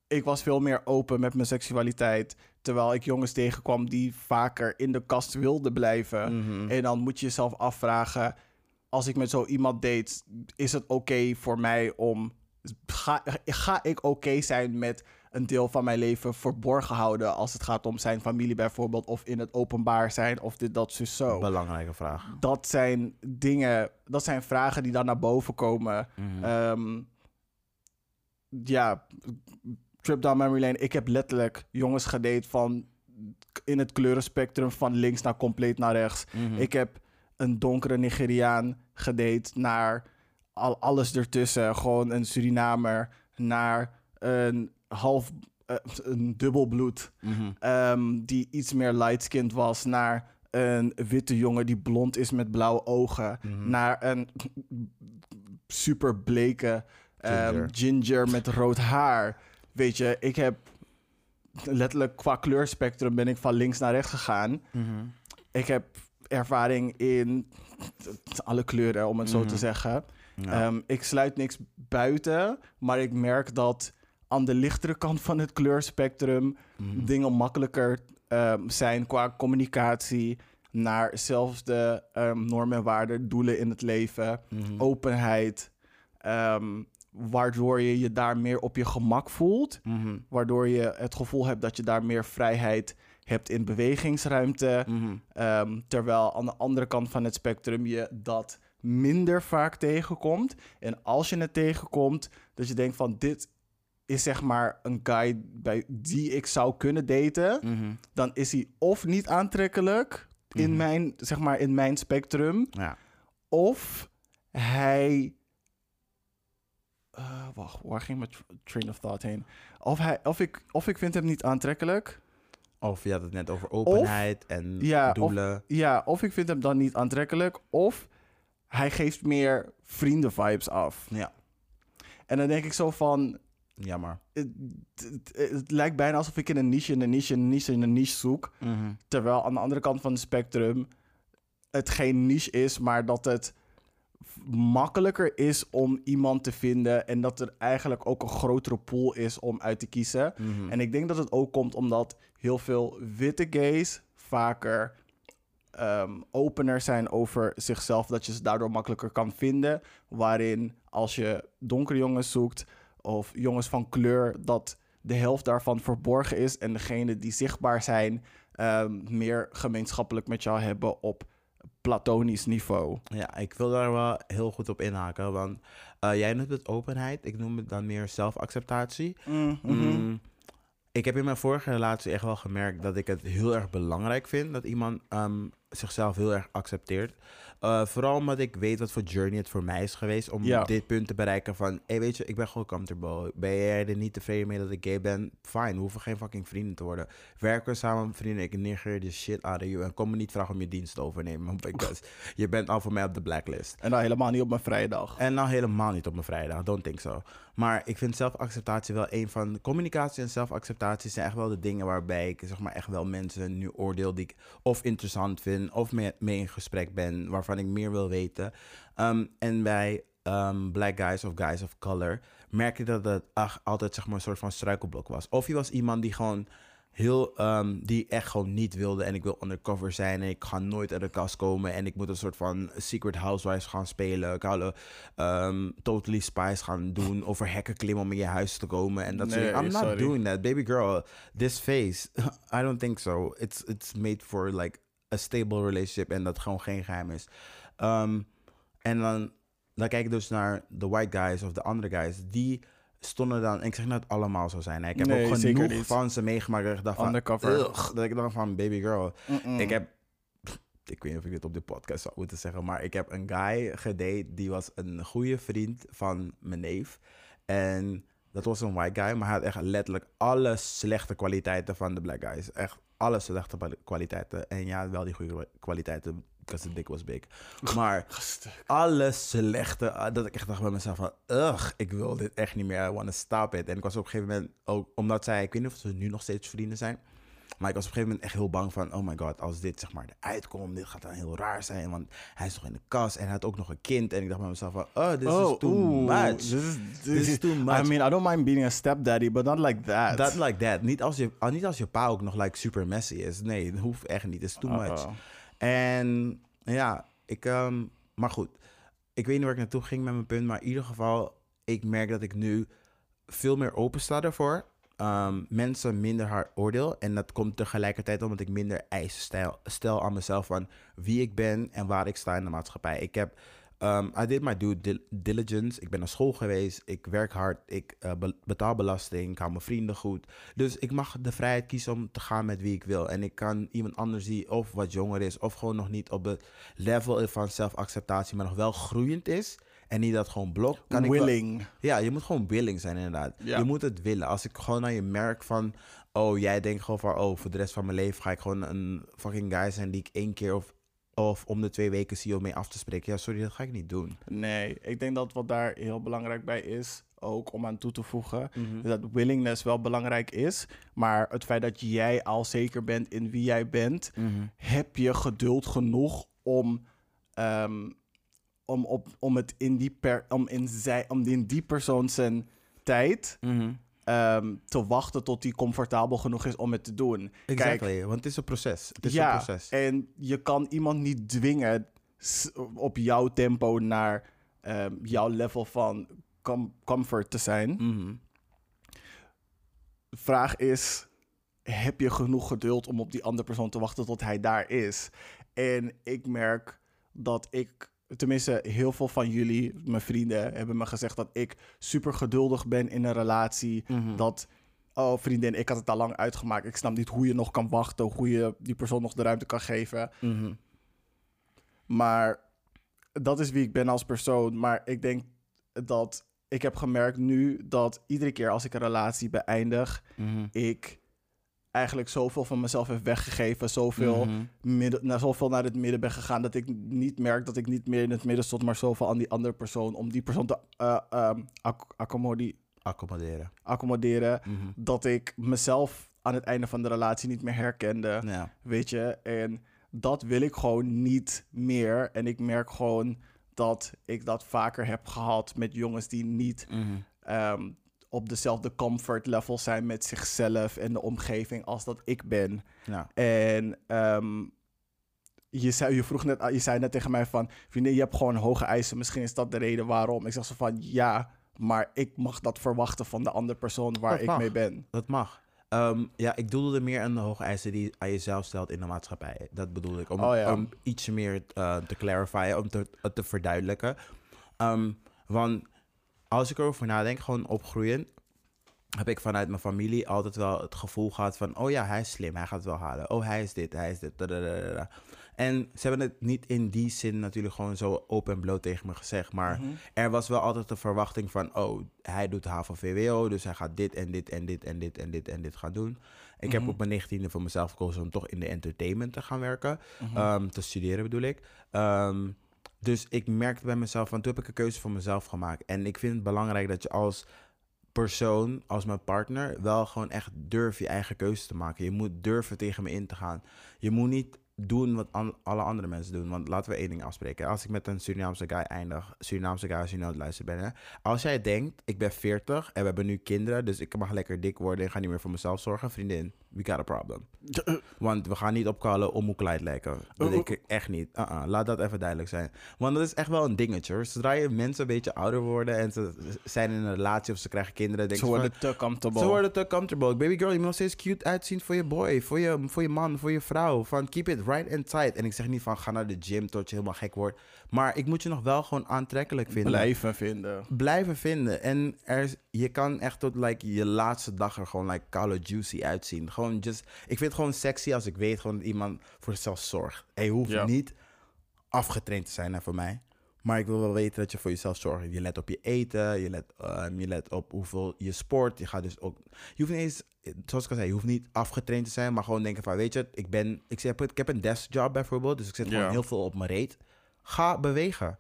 ik was veel meer open met mijn seksualiteit. Terwijl ik jongens tegenkwam die vaker in de kast wilden blijven. Mhm. En dan moet je jezelf afvragen: als ik met zo iemand date, is het oké voor mij om. Ga, ga ik oké zijn met een deel van mijn leven verborgen houden als het gaat om zijn familie bijvoorbeeld, of in het openbaar zijn, of dit, dat, zus, zo Belangrijke vraag. dat zijn dingen, dat zijn vragen die dan naar boven komen. Mhm. Ehm, ja, Trip Down Memory Lane. Ik heb letterlijk jongens gedate van in het kleurenspectrum van links naar compleet naar rechts. Mhm. Ik heb een donkere Nigeriaan gedate naar al, alles ertussen. Gewoon een Surinamer naar een half, eh, een dubbelbloed Mhm. ehm, die iets meer light-skinned was, naar een witte jongen die blond is met blauwe ogen, Mhm. naar een super bleke ehm, Ginger. ginger met rood haar. Weet je, ik heb letterlijk qua kleurspectrum ben ik van links naar rechts gegaan. Mhm. Ik heb ervaring in alle kleuren, om het zo te Mhm. zeggen. Ja. Ehm, ik sluit niks buiten, maar ik merk dat aan de lichtere kant van het kleurspectrum Mhm. dingen makkelijker ehm, zijn qua communicatie naar zelfde ehm, normen en waarden, doelen in het leven, Mhm. openheid, waardoor je je daar meer op je gemak voelt, waardoor je het gevoel hebt dat je daar meer vrijheid hebt in bewegingsruimte, Mhm. Ehm, terwijl aan de andere kant van het spectrum je dat minder vaak tegenkomt. En als je het tegenkomt, dat je denkt van dit is zeg maar een guy bij die ik zou kunnen daten, Mhm. dan is hij of niet aantrekkelijk in, Mhm. mijn, zeg maar in mijn spectrum, Ja. of hij. Eh, wacht, waar ging mijn tra- train of thought heen? Of, hij, of, ik, of ik vind hem niet aantrekkelijk. Of je had het net over openheid en Ja, of- doelen. Ja, of ik vind hem dan niet aantrekkelijk, of hij geeft meer vrienden-vibes af. Ja, En dan denk ik zo van, jammer. het, het, het lijkt bijna alsof ik in een niche, in een niche, in een niche, in een niche zoek. Mhm. Terwijl aan de andere kant van het spectrum het geen niche is, maar dat het makkelijker is om iemand te vinden en dat er eigenlijk ook een grotere pool is om uit te kiezen. Mhm. En ik denk dat het ook komt omdat heel veel witte gays vaker ehm, opener zijn over zichzelf, dat je ze daardoor makkelijker kan vinden. Waarin als je donkere jongens zoekt of jongens van kleur, dat de helft daarvan verborgen is en degene die zichtbaar zijn ehm, meer gemeenschappelijk met jou hebben op platonisch niveau. Ja, ik wil daar wel heel goed op inhaken. Want eh, jij noemt het openheid. Ik noem het dan meer zelfacceptatie. Mm, ik heb in mijn vorige relatie echt wel gemerkt dat ik het heel erg belangrijk vind dat iemand ehm, zichzelf heel erg accepteert. Eh, vooral omdat ik weet wat voor journey het voor mij is geweest om Ja. dit punt te bereiken van, hey, weet je, ik ben gewoon comfortable. Ben jij er niet tevreden mee dat ik gay ben? Fine, we hoeven geen fucking vrienden te worden. Werken we samen, vrienden, ik negeer de shit out of you en kom me niet vragen om je dienst te overnemen, because je bent al voor mij op de blacklist. En dan helemaal niet op mijn vrijdag. En nou helemaal niet op mijn vrijdag, don't think so. Maar ik vind zelfacceptatie wel een van... Communicatie en zelfacceptatie zijn echt wel de dingen waarbij ik zeg maar echt wel mensen nu oordeel die ik of interessant vind of mee, in gesprek ben, waarvan ik meer wil weten. Um, en bij um, black guys of guys of color merk ik dat ach, altijd zeg maar een soort van struikelblok was. Of je was iemand die gewoon heel, um, die echt gewoon niet wilde en ik wil undercover zijn en ik ga nooit uit de kast komen en ik moet een soort van Secret Housewives gaan spelen. Ik hou um, Totally Spies gaan doen, over hekken klimmen om in je huis te komen en dat soort dingen. I'm not doing that, baby girl. This face, I don't think so. It's it's made for like a stable relationship en dat gewoon geen geheim is. Um, en dan, dan kijk ik dus naar de white guys of de andere guys. Die stonden dan... Ik zeg niet dat het allemaal zo zijn. Hè. Ik heb Nee, ook genoeg van ze meegemaakt dat ik dacht van... Undercover. "Ugh," dat ik dacht van, baby girl. Ik heb... Ik weet niet of ik dit op de podcast zou moeten zeggen... maar ik heb een guy gedate... die was een goede vriend van mijn neef. En dat was een white guy... maar hij had echt letterlijk alle slechte kwaliteiten van de black guys. Echt alle slechte kwaliteiten. En ja, wel die goede kwaliteiten... because the dick was big. Maar alle slechte. ah, Dat ik echt dacht bij mezelf van, ugh, ik wil dit echt niet meer. I want to stop it. En ik was op een gegeven moment ook, omdat zij, ik weet niet of ze nu nog steeds vrienden zijn. Maar ik was op een gegeven moment echt heel bang van, oh my god, als dit zeg maar eruit komt, dit gaat dan heel raar zijn. Want hij is nog in de kast en hij had ook nog een kind. En ik dacht bij mezelf van, oh, this is too oeh, much. This is, This is too much. I mean, I don't mind being a stepdaddy, but not like that. That like that. Niet als, je, ah, niet als je pa ook nog like super messy is. Nee, dat hoeft echt niet. It's too much. En ja, ik, ehm, maar goed. Ik weet niet waar ik naartoe ging met mijn punt, maar in ieder geval, ik merk dat ik nu veel meer open sta daarvoor. Ehm, mensen minder hard oordeel. En dat komt tegelijkertijd omdat ik minder eisen stel, stel aan mezelf van wie ik ben en waar ik sta in de maatschappij. Ik heb, um, I did my due dil- diligence. Ik ben naar school geweest. Ik werk hard. Ik eh, be- betaal belasting. Ik hou mijn vrienden goed. Dus ik mag de vrijheid kiezen om te gaan met wie ik wil. En ik kan iemand anders die of wat jonger is, of gewoon nog niet op het level van zelfacceptatie, maar nog wel groeiend is. En niet dat gewoon blok. Kan ik Willing. ja, je moet gewoon willing zijn inderdaad. Ja. Je moet het willen. Als ik gewoon naar je merk van... Oh, jij denkt gewoon van... Oh, voor de rest van mijn leven ga ik gewoon een fucking guy zijn... die ik één keer of, of om de twee weken zie mee af te spreken. Ja, sorry, dat ga ik niet doen. Nee, ik denk dat wat daar heel belangrijk bij is, ook om aan toe te voegen, Mhm. dat willingness wel belangrijk is. Maar het feit dat jij al zeker bent in wie jij bent, heb je geduld genoeg om, ehm, om, op, om het in die, per, om in, zij, om in die persoon zijn tijd ehm, te wachten tot die comfortabel genoeg is om het te doen. Kijk, Exactly, want het is een proces. Het is ja, een proces. en je kan iemand niet dwingen op jouw tempo naar ehm, jouw level van com- comfort te zijn. Mhm. De vraag is, heb je genoeg geduld om op die andere persoon te wachten tot hij daar is? En ik merk dat ik, tenminste heel veel van jullie, mijn vrienden, hebben me gezegd dat ik super geduldig ben in een relatie. Mhm. Dat, oh vriendin, ik had het al lang uitgemaakt. Ik snap niet hoe je nog kan wachten, hoe je die persoon nog de ruimte kan geven. Mhm. Maar dat is wie ik ben als persoon. Maar ik denk dat ik heb gemerkt nu dat iedere keer als ik een relatie beëindig, Mhm. ik eigenlijk zoveel van mezelf heb weggegeven, zoveel, Mhm. midden, naar, zoveel naar het midden ben gegaan, dat ik niet merk dat ik niet meer in het midden stond, maar zoveel aan die andere persoon, om die persoon te eh, ehm, Accommoderen. accommoderen, Mhm. dat ik mezelf aan het einde van de relatie niet meer herkende. Ja. Weet je, en dat wil ik gewoon niet meer. En ik merk gewoon dat ik dat vaker heb gehad met jongens die niet Mhm. ehm, op dezelfde comfort level zijn met zichzelf en de omgeving als dat ik ben. Ja. En ehm, je, zei, je vroeg net, je zei net tegen mij van, vriendin, je hebt gewoon hoge eisen. Misschien is dat de reden waarom. Ik zeg zo van, ja, maar ik mag dat verwachten van de andere persoon waar Dat ik mag. mee ben. Dat mag. Ehm, ja, ik doelde meer aan de hoge eisen die je aan jezelf stelt in de maatschappij. Dat bedoel ik. Om, Oh ja. om iets meer eh, te clarifyen, om te, te verduidelijken. Ehm, want als ik erover nadenk, gewoon opgroeien, heb ik vanuit mijn familie altijd wel het gevoel gehad van... Oh ja, hij is slim, hij gaat het wel halen. Oh, hij is dit, hij is dit. dadadadada. En ze hebben het niet in die zin natuurlijk gewoon zo open en bloot tegen me gezegd. Maar Mhm. er was wel altijd de verwachting van, oh, hij doet HAVO-VWO, dus hij gaat dit en dit en dit en dit en dit en dit gaan doen. Ik Mhm. heb op mijn 19e voor mezelf gekozen om toch in de entertainment te gaan werken. Mhm. Ehm, te studeren bedoel ik. Ehm, dus ik merkte bij mezelf, van toen heb ik een keuze voor mezelf gemaakt. En ik vind het belangrijk dat je als persoon, als mijn partner, wel gewoon echt durft je eigen keuze te maken. Je moet durven tegen me in te gaan. Je moet niet doen wat an- alle andere mensen doen. Want laten we één ding afspreken. Als ik met een Surinaamse guy eindig, Surinaamse guy als je nou het luisteren bent. Hè? Als jij denkt, ik ben 40 en we hebben nu kinderen, dus ik mag lekker dik worden en ga niet meer voor mezelf zorgen. Vriendin, we got a problem. Want we gaan niet opkallen om hoe Clyde lijken. Dat denk ik echt niet. Uh-uh, laat dat even duidelijk zijn. Want dat is echt wel een dingetje. Zodra je mensen een beetje ouder worden en ze zijn in een relatie of ze krijgen kinderen, denk Ze van, worden te comfortable. ze worden te comfortable. Baby girl, je moet nog steeds cute uitzien voor je boy, voor je, voor je man, voor je vrouw. Van keep it right and tight. En ik zeg niet van ga naar de gym tot je helemaal gek wordt. Maar ik moet je nog wel gewoon aantrekkelijk vinden. blijven vinden. Blijven vinden. En er, je kan echt tot like, je laatste dag er gewoon like Juicy uitzien. Gewoon just, ik vind het gewoon sexy als ik weet gewoon dat iemand voor zichzelf zorgt. Hij hoeft Ja. niet afgetraind te zijn hè, voor mij. Maar ik wil wel weten dat je voor jezelf zorgt. Je let op je eten, je let, ehm, je let op hoeveel je sport. Je gaat dus ook. Je hoeft niet eens, zoals ik al zei, je hoeft niet afgetraind te zijn, maar gewoon denken van, weet je, ik ben, ik heb, ik heb een deskjob bijvoorbeeld, dus ik zit gewoon heel veel op mijn reet. Ga bewegen.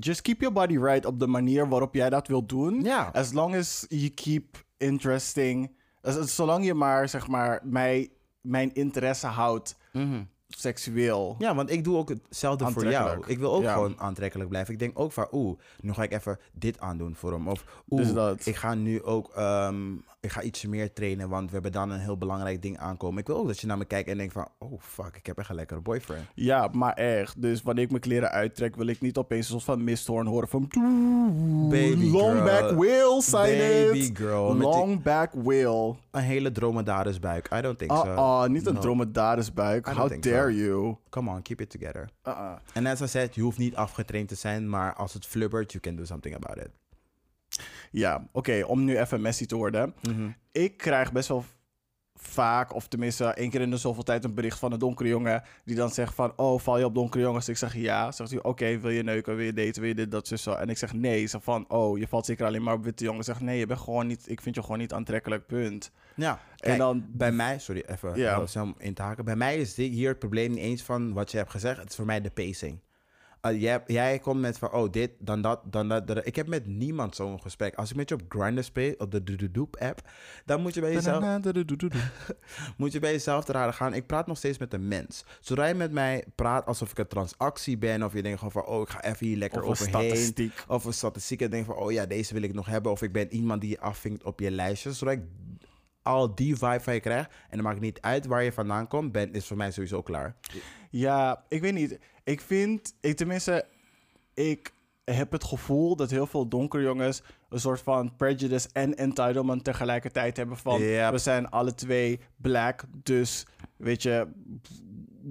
Just keep your body right op de manier waarop jij dat wilt doen. Ja. As long as you keep interesting. as- zolang je maar, zeg maar, mij, mijn interesse houdt seksueel. Ja, want ik doe ook hetzelfde voor jou. Ik wil ook Ja. gewoon aantrekkelijk blijven. Ik denk ook van, oeh, nu ga ik even dit aandoen voor hem. Of oeh, Dus dat. ik ga nu ook, ehm, ik ga ietsje meer trainen, want we hebben dan een heel belangrijk ding aankomen. Ik wil ook dat je naar me kijkt en denkt van, oh fuck, ik heb echt een lekkere boyfriend. Ja, maar echt. Dus wanneer ik mijn kleren uittrek, wil ik niet opeens een soort van misthoorn horen van... Baby long girl. back will, sign Baby it. girl. Met die- Long back will. Een hele dromedarisbuik. I don't think so. ah, niet een No. dromedarisbuik. How dare so. you? Come on, keep it together. Uh-uh. En as I said, je hoeft niet afgetraind te zijn, maar als het flubbert, you can do something about it. Ja, oké, om nu even Messi te worden. Mhm. Ik krijg best wel vaak, of tenminste één keer in de zoveel tijd, een bericht van een donkere jongen. Die dan zegt van, oh, val je op donkere jongens? Ik zeg ja. Zegt hij, oké, wil je neuken, wil je daten, wil je dit, dat, zo. En ik zeg nee. Zeg van, oh, je valt zeker alleen maar op witte jongens. Zeg nee, je bent gewoon niet, ik vind je gewoon niet aantrekkelijk, punt. Ja, En dan- bij mij, sorry, even ja. om in te haken. Bij mij is dit hier het probleem niet eens van wat je hebt gezegd. Het is voor mij de pacing. Uh, jij, jij komt met van, oh, dit, dan dat, dan dat. dat. Ik heb met niemand zo'n gesprek. Als ik met je op Grindr speel, op de Doop app, dan moet je bij jezelf, moet je bij jezelf te raden gaan. Ik praat nog steeds met een mens. Zodra je met mij praat alsof ik een transactie ben, of je denkt gewoon van, oh, ik ga even hier lekker Of een overheen. statistiek. Of een statistiek en denk van, oh ja, deze wil ik nog hebben. Of ik ben iemand die je afvinkt op je lijstje. Zodra ik al die vibe van je krijg, en dan maakt niet uit waar je vandaan komt, ben, is voor mij sowieso klaar. Ja, ik weet niet. Ik vind, ik tenminste, ik heb het gevoel dat heel veel donkere jongens een soort van prejudice en entitlement tegelijkertijd hebben van Yep. we zijn alle twee black, dus weet je,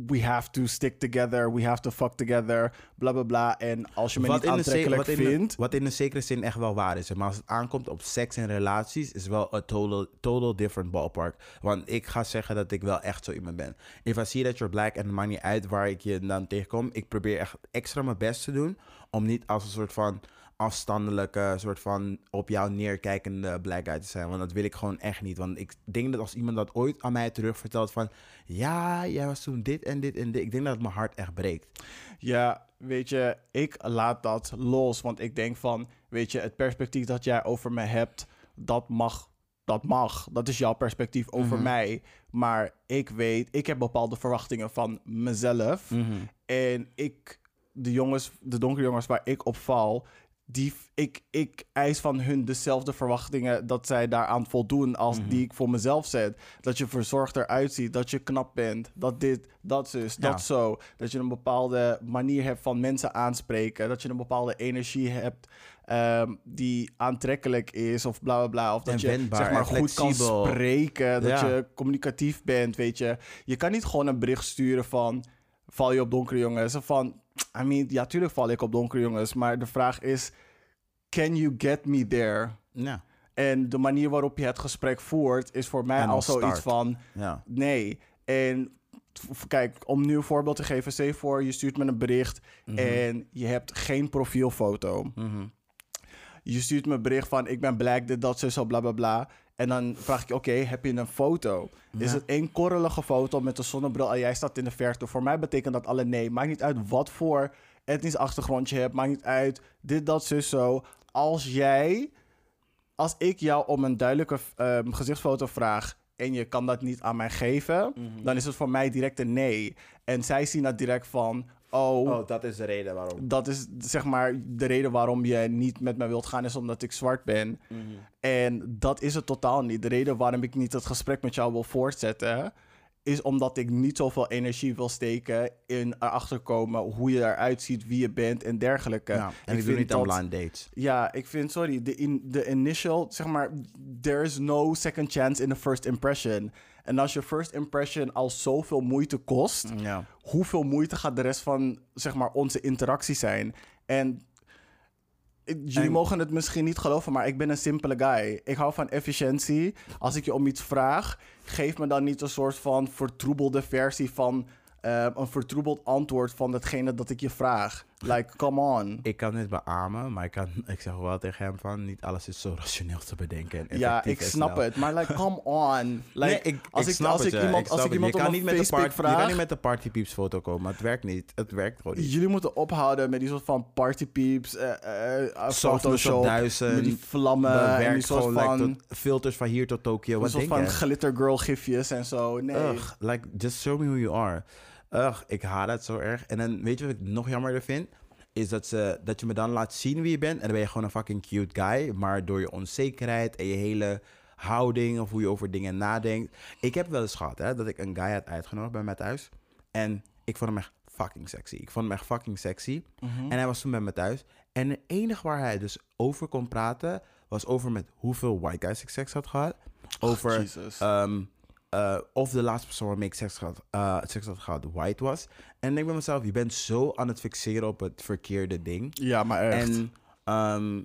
we have to stick together, we have to fuck together, bla bla bla. En als je me niet aantrekkelijk wat in de- vindt, wat in een zekere zin echt wel waar is. Maar als het aankomt op seks en relaties, is wel een total, total different ballpark. Want ik ga zeggen dat ik wel echt zo iemand ben. If I see that you're black en het maakt niet uit waar ik je dan tegenkom, ik probeer echt extra mijn best te doen om niet als een soort van afstandelijke, soort van op jou neerkijkende black guy te zijn. Want dat wil ik gewoon echt niet. Want ik denk dat als iemand dat ooit aan mij terug vertelt van... Ja, jij was toen dit en dit en dit. Ik denk dat het mijn hart echt breekt. Ja, weet je, ik laat dat los. Want ik denk van, weet je, het perspectief dat jij over me hebt, dat mag. Dat mag. Dat is jouw perspectief over Mhm. mij. Maar ik weet, ik heb bepaalde verwachtingen van mezelf. Mhm. En ik, de jongens, de donkere jongens waar ik op val, die, ik, ik eis van hun dezelfde verwachtingen dat zij daaraan voldoen als Mhm. die ik voor mezelf zet. Dat je verzorgd eruit ziet, dat je knap bent, dat dit, dat zus, Ja. dat zo. Dat je een bepaalde manier hebt van mensen aanspreken, dat je een bepaalde energie hebt ehm, die aantrekkelijk is of bla bla bla. Of dat En je wendbaar zeg maar goed kan spreken, dat Ja. je communicatief bent, weet je. Je kan niet gewoon een bericht sturen van val je op donkere jongens? Of van, I mean, ja, tuurlijk val ik op donkere jongens, maar de vraag is, can you get me there? Ja, En de manier waarop je het gesprek voert is voor mij al zoiets van, ja. nee. En kijk, om nu een voorbeeld te geven. Stel voor, je stuurt me een bericht en je hebt geen profielfoto. Mhm. Je stuurt me een bericht van, ik ben black, dit, dat, zo, zo, bla, bla, bla. En dan vraag ik je, oké, heb je een foto? Is het één korrelige foto met een zonnebril en jij staat in de verte? Voor mij betekent dat alle nee. Maakt niet uit wat voor etnisch achtergrond je hebt. Maakt niet uit dit, dat, zo, zo. Als jij, als ik jou om een duidelijke ehm, gezichtsfoto vraag en je kan dat niet aan mij geven, Mhm. dan is het voor mij direct een nee. En zij zien dat direct van, oh, Oh, dat is de reden waarom. dat is zeg maar de reden waarom je niet met mij wilt gaan, is omdat ik zwart ben. En dat is het totaal niet. De reden waarom ik niet het gesprek met jou wil voortzetten, is omdat ik niet zoveel energie wil steken in erachter komen hoe je eruit ziet, wie je bent en dergelijke. Ja, en ik, doe niet aan blind dates. Ja, ik vind, sorry, de, in, de initial, zeg maar, there is no second chance in the first impression. En als je first impression al zoveel moeite kost, Ja. hoeveel moeite gaat de rest van zeg maar, onze interactie zijn? En jullie En- mogen het misschien niet geloven, maar ik ben een simpele guy. Ik hou van efficiëntie. Als ik je om iets vraag, geef me dan niet een soort van vertroebelde versie van eh, een vertroebeld antwoord van datgene dat ik je vraag. Like, come on. Ik kan dit beamen, maar ik, kan, ik zeg wel tegen hem van... niet alles is zo rationeel te bedenken. En Ja, ik snap het, maar like, come on. Like, nee, ik, als ik snap als het, ik iemand, als ik iemand een niet met de party, Je kan vraag, niet met de partypeeps foto komen, maar het werkt niet. Het werkt gewoon niet. jullie moeten ophouden met die soort van partypeeps, Softness op Photoshop, duizend, met die vlammen en die soort van, like, filters van hier tot Tokio. een Wat soort van je? glitter girl gifjes en zo. Nee. Ugh, like, just show me who you are. Ugh, ik haat het zo erg. En dan, weet je wat ik nog jammerder vind? Is dat, ze, dat je me dan laat zien wie je bent. En dan ben je gewoon een fucking cute guy. Maar door je onzekerheid en je hele houding of hoe je over dingen nadenkt. Ik heb wel eens gehad hè, dat ik een guy had uitgenodigd bij mij thuis. En ik vond hem echt fucking sexy. Ik vond hem echt fucking sexy. Mhm. En hij was toen bij me thuis. En het enige waar hij dus over kon praten... was over met hoeveel white guys ik seks had gehad. Over ehm, eh, of de laatste persoon waarmee ik seks had, eh, seks had gehad white was. En ik denk bij mezelf, je bent zo aan het fixeren op het verkeerde ding. ja, maar echt. En ehm,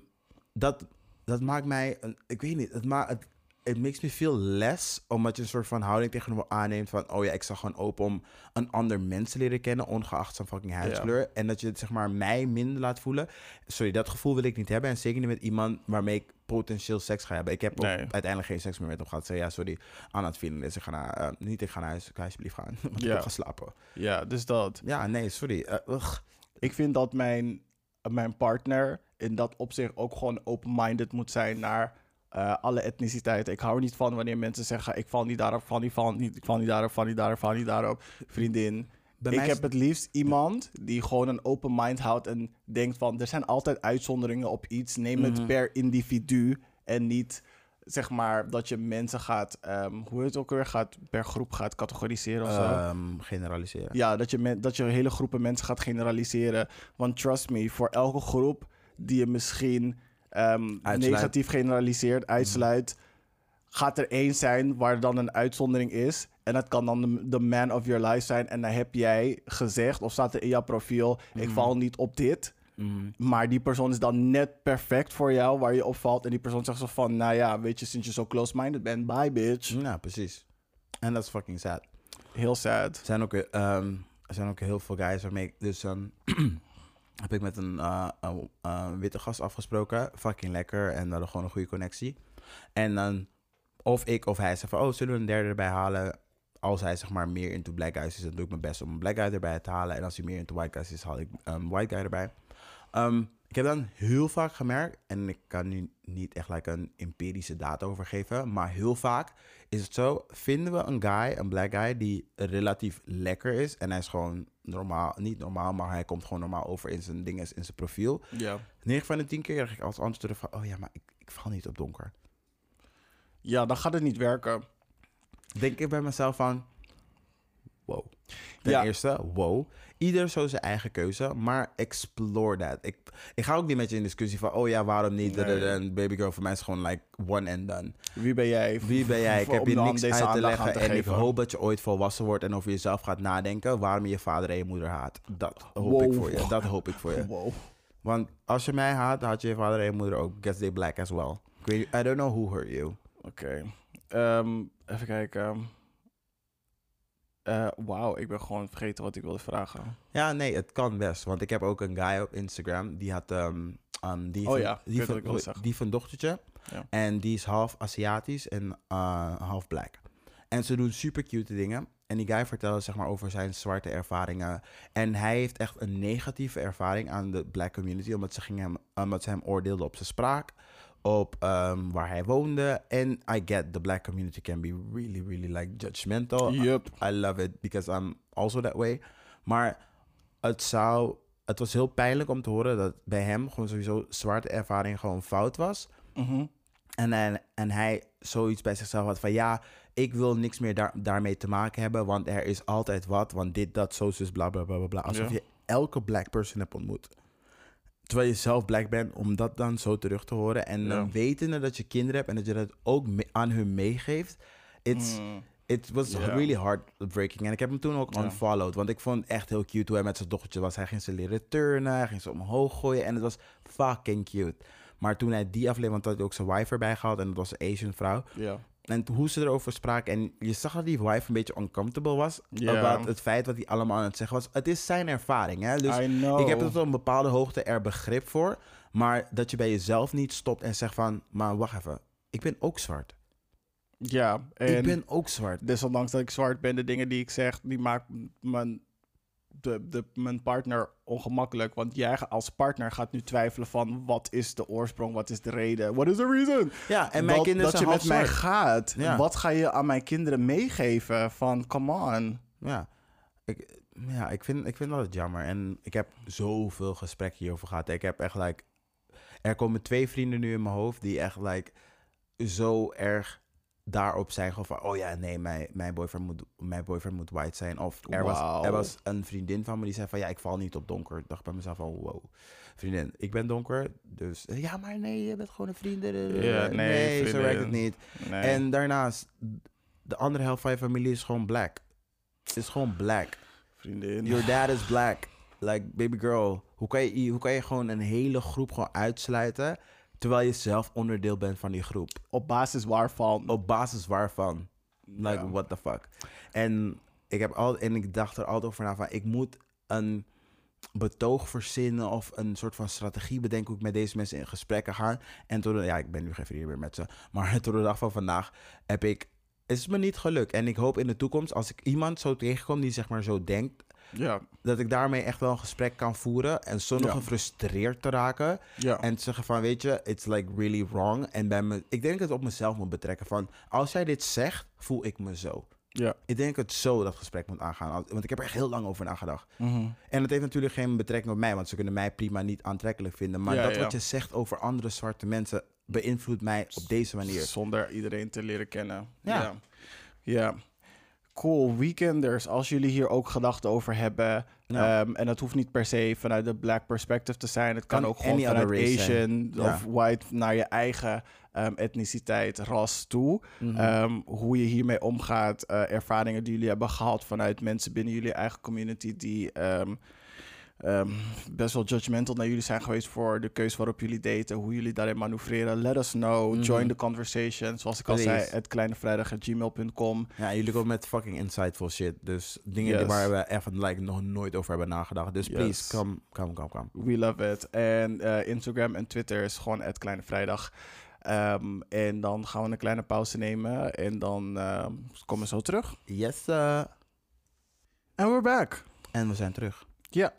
dat, dat maakt mij, een, ik weet niet, het, maakt het, it makes me feel less, omdat je een soort van houding tegenover aanneemt van, oh ja, ik sta gewoon open om een ander mens te leren kennen, ongeacht zijn fucking huidskleur. En dat je het, zeg maar, mij minder laat voelen. Sorry, dat gevoel wil ik niet hebben. En zeker niet met iemand waarmee ik potentieel seks ga hebben. Ik heb Nee. uiteindelijk geen seks meer met hem gehad. Zei, ja, sorry, aan het feeling is. Ik ga naar, eh, niet, ik ga naar huis. Kan je alsjeblieft gaan? Want ik Ja. heb geslapen. ja, dus dat. Ja, nee, sorry. Eh, ugh. Ik vind dat mijn, mijn partner in dat opzicht ook gewoon open-minded moet zijn naar eh, alle etniciteiten. Ik hou er niet van wanneer mensen zeggen: ik val niet daarop, val niet, val niet, ik val niet daarop, val niet daarop, val niet daarop. Vriendin. Bij ik mij heb het liefst iemand die gewoon een open mind houdt en denkt van er zijn altijd uitzonderingen op iets. Neem Mhm. het per individu en niet zeg maar dat je mensen gaat, ehm, hoe heet het ook weer, gaat per groep gaat categoriseren of zo. Ehm, generaliseren. Ja, dat je, men- dat je hele groepen mensen gaat generaliseren. Want trust me, voor elke groep die je misschien ehm, negatief generaliseert, uitsluit, gaat er één zijn waar dan een uitzondering is. En dat kan dan de, de man of your life zijn. En dan heb jij gezegd, of staat er in jouw profiel, ik val niet op dit. Mhm. Maar die persoon is dan net perfect voor jou, waar je op valt. En die persoon zegt zo van, nou ja, weet je, sinds je zo close-minded bent, bye bitch. Ja, precies. En dat is fucking sad. Heel sad. Er zijn ook, eh, ehm, er zijn ook heel veel guys waarmee ik... Dus dan heb ik met een, eh, een, eh, witte gast afgesproken. Fucking lekker. En we hadden gewoon een goede connectie. En dan of ik of hij zegt van... Oh, zullen we een derde erbij halen? Als hij zeg maar meer into black guys is, dan doe ik mijn best om een black guy erbij te halen. En als hij meer into white guys is, haal ik een white guy erbij. Ehm, ik heb dan heel vaak gemerkt, en ik kan nu niet echt like een empirische data over geven, maar heel vaak is het zo, vinden we een guy, een black guy, die relatief lekker is en hij is gewoon normaal, niet normaal, maar hij komt gewoon normaal over in zijn dingen, in zijn profiel. Ja. 9 van de 10 keer krijg ik als antwoord terug van, oh ja, maar ik, ik val niet op donker. Ja, dan gaat het niet werken. Denk ik bij mezelf van, wow. Ten Ja. eerste, wow. Ieder zo zijn eigen keuze, maar explore that. Ik, ik ga ook niet met je in discussie van, oh ja, waarom niet? Nee. En baby girl voor mij is gewoon like one and done. Wie ben jij? Wie ben jij? Ik heb je niks uit te leggen. te en ik hoop dat je ooit volwassen wordt en over jezelf gaat nadenken waarom je je vader en je moeder haat. Dat hoop Wow. ik voor je. Dat hoop ik voor je. Wow. Want als je mij haat, had je je vader en je moeder ook. Guess they black as well. Ik weet, I don't know who hurt you. Oké. Ehm, even kijken. Eh, Wauw, ik ben gewoon vergeten wat ik wilde vragen. Ja, nee, het kan best. Want ik heb ook een guy op Instagram. Die had... ehm, die Oh van- ja, die van, die van dochtertje. Ja. En die is half Aziatisch en eh, half black. En ze doen super cute dingen. En die guy vertelde zeg maar over zijn zwarte ervaringen. En hij heeft echt een negatieve ervaring aan de black community. Omdat ze, gingen hem, omdat ze hem oordeelden op zijn spraak. Op ehm, waar hij woonde. En I get the black community can be really, really like judgmental. Yup. I love it because I'm also that way. Maar het zou... Het was heel pijnlijk om te horen dat bij hem gewoon sowieso zwarte ervaring gewoon fout was. Mhm. En, en, en hij zoiets bij zichzelf had van ja, ik wil niks meer daar, daarmee te maken hebben, want er is altijd wat, want dit, dat, zo, zus, bla bla bla bla. bla. Alsof Ja. je elke black person hebt ontmoet. Terwijl je zelf black bent, om dat dan zo terug te horen. En Ja. dan wetende dat je kinderen hebt en dat je dat ook aan hun meegeeft. It's, Mm. It was Ja. really heartbreaking. En ik heb hem toen ook unfollowed. Want ik vond het echt heel cute hoe hij met zijn dochtertje was. Hij ging ze leren turnen. Hij ging ze omhoog gooien. En het was fucking cute. Maar toen hij die aflevering... Want hij had ook zijn wife erbij gehaald. En dat was een Asian vrouw. Ja. En hoe ze erover spraken. En je zag dat die wife een beetje uncomfortable was. About het feit wat hij allemaal aan het zeggen was. Het is zijn ervaring. Hè? Dus I know. ik heb er tot een bepaalde hoogte er begrip voor. Maar dat je bij jezelf niet stopt en zegt van... Maar wacht even. Ik ben ook zwart. Ja, en ik ben ook zwart. desondanks dat ik zwart ben, de dingen die ik zeg, die maken mijn, de, de, mijn partner ongemakkelijk. Want jij als partner gaat nu twijfelen van wat is de oorsprong, wat is de reden, what is the reason? Ja, en mijn dat, kinderen dat je met mij gaat. Ja. Wat ga je aan mijn kinderen meegeven van come on? Ja, ik, ja ik, vind, ik vind dat het jammer. En ik heb zoveel gesprekken hierover gehad. Ik heb echt, like... Er komen twee vrienden nu in mijn hoofd die echt, like... Zo erg daarop zijn gewoon van... Oh ja, nee, mijn, mijn, boyfriend, moet, mijn boyfriend moet white zijn. Of er, was, er was een vriendin van me die zei van... Ja, ik val niet op donker. Ik dacht bij mezelf van... Wow, vriendin, ik ben donker. Dus ja, maar nee, je bent gewoon een vriendin. Ja, nee, zo werkt het niet. Nee. En daarnaast, de andere helft van je familie is gewoon black. Is gewoon black. vriendin. Your dad is black. Like, baby girl. Hoe kan je, hoe kan je gewoon een hele groep gewoon uitsluiten... terwijl je zelf onderdeel bent van die groep? Op basis waarvan? Op basis waarvan? Like, Ja. what the fuck? En ik, heb al, en ik dacht er altijd over na van... ik moet een betoog verzinnen... of een soort van strategie bedenken... hoe ik met deze mensen in gesprekken ga. En toen... Ja, ik ben nu geen vrienden meer met ze. Maar tot de dag van vandaag heb ik... Het is me niet gelukt. En ik hoop in de toekomst... als ik iemand zo tegenkom die zeg maar zo denkt... Ja, dat ik daarmee echt wel een gesprek kan voeren... en zonder Ja. gefrustreerd te raken... ja. En te zeggen van, weet je, it's like really wrong. En bij me, ik denk dat het op mezelf moet betrekken van, als jij dit zegt, voel ik me zo. ja. Ik denk dat het zo dat gesprek moet aangaan. Want ik heb er echt heel lang over nagedacht. Mhm. En het heeft natuurlijk geen betrekking op mij, want ze kunnen mij prima niet aantrekkelijk vinden. Maar Ja, dat ja. wat je zegt over andere zwarte mensen beïnvloedt mij op deze manier. Zonder iedereen te leren kennen. Ja. Ja. Ja. Cool. Weekenders, als jullie hier ook gedachten over hebben. Ja. ehm, en dat hoeft niet per se vanuit de black perspective te zijn. Het kan, Kan ook gewoon vanuit Asian zijn. of white naar je eigen ehm, etniciteit, ras toe. Mhm. Ehm, hoe je hiermee omgaat. eh, ervaringen die jullie hebben gehad vanuit mensen binnen jullie eigen community die ehm, best wel judgmental naar jullie zijn geweest voor de keuze waarop jullie daten, hoe jullie daarin manoeuvreren. Let us know. Mhm. Join the conversation. Zoals ik al zei, het kleinevrijdag.gmail.com. Ja, jullie komen met fucking insightful shit. Dus dingen Yes. waar we even like, nog nooit over hebben nagedacht. Dus Yes. please, come, come, come, come. We love it. En eh, Instagram en Twitter is gewoon het kleine vrijdag. Ehm, en dan gaan we een kleine pauze nemen en dan ehm, komen we zo terug. Yes, uh, En we're back. en we zijn terug. Ja.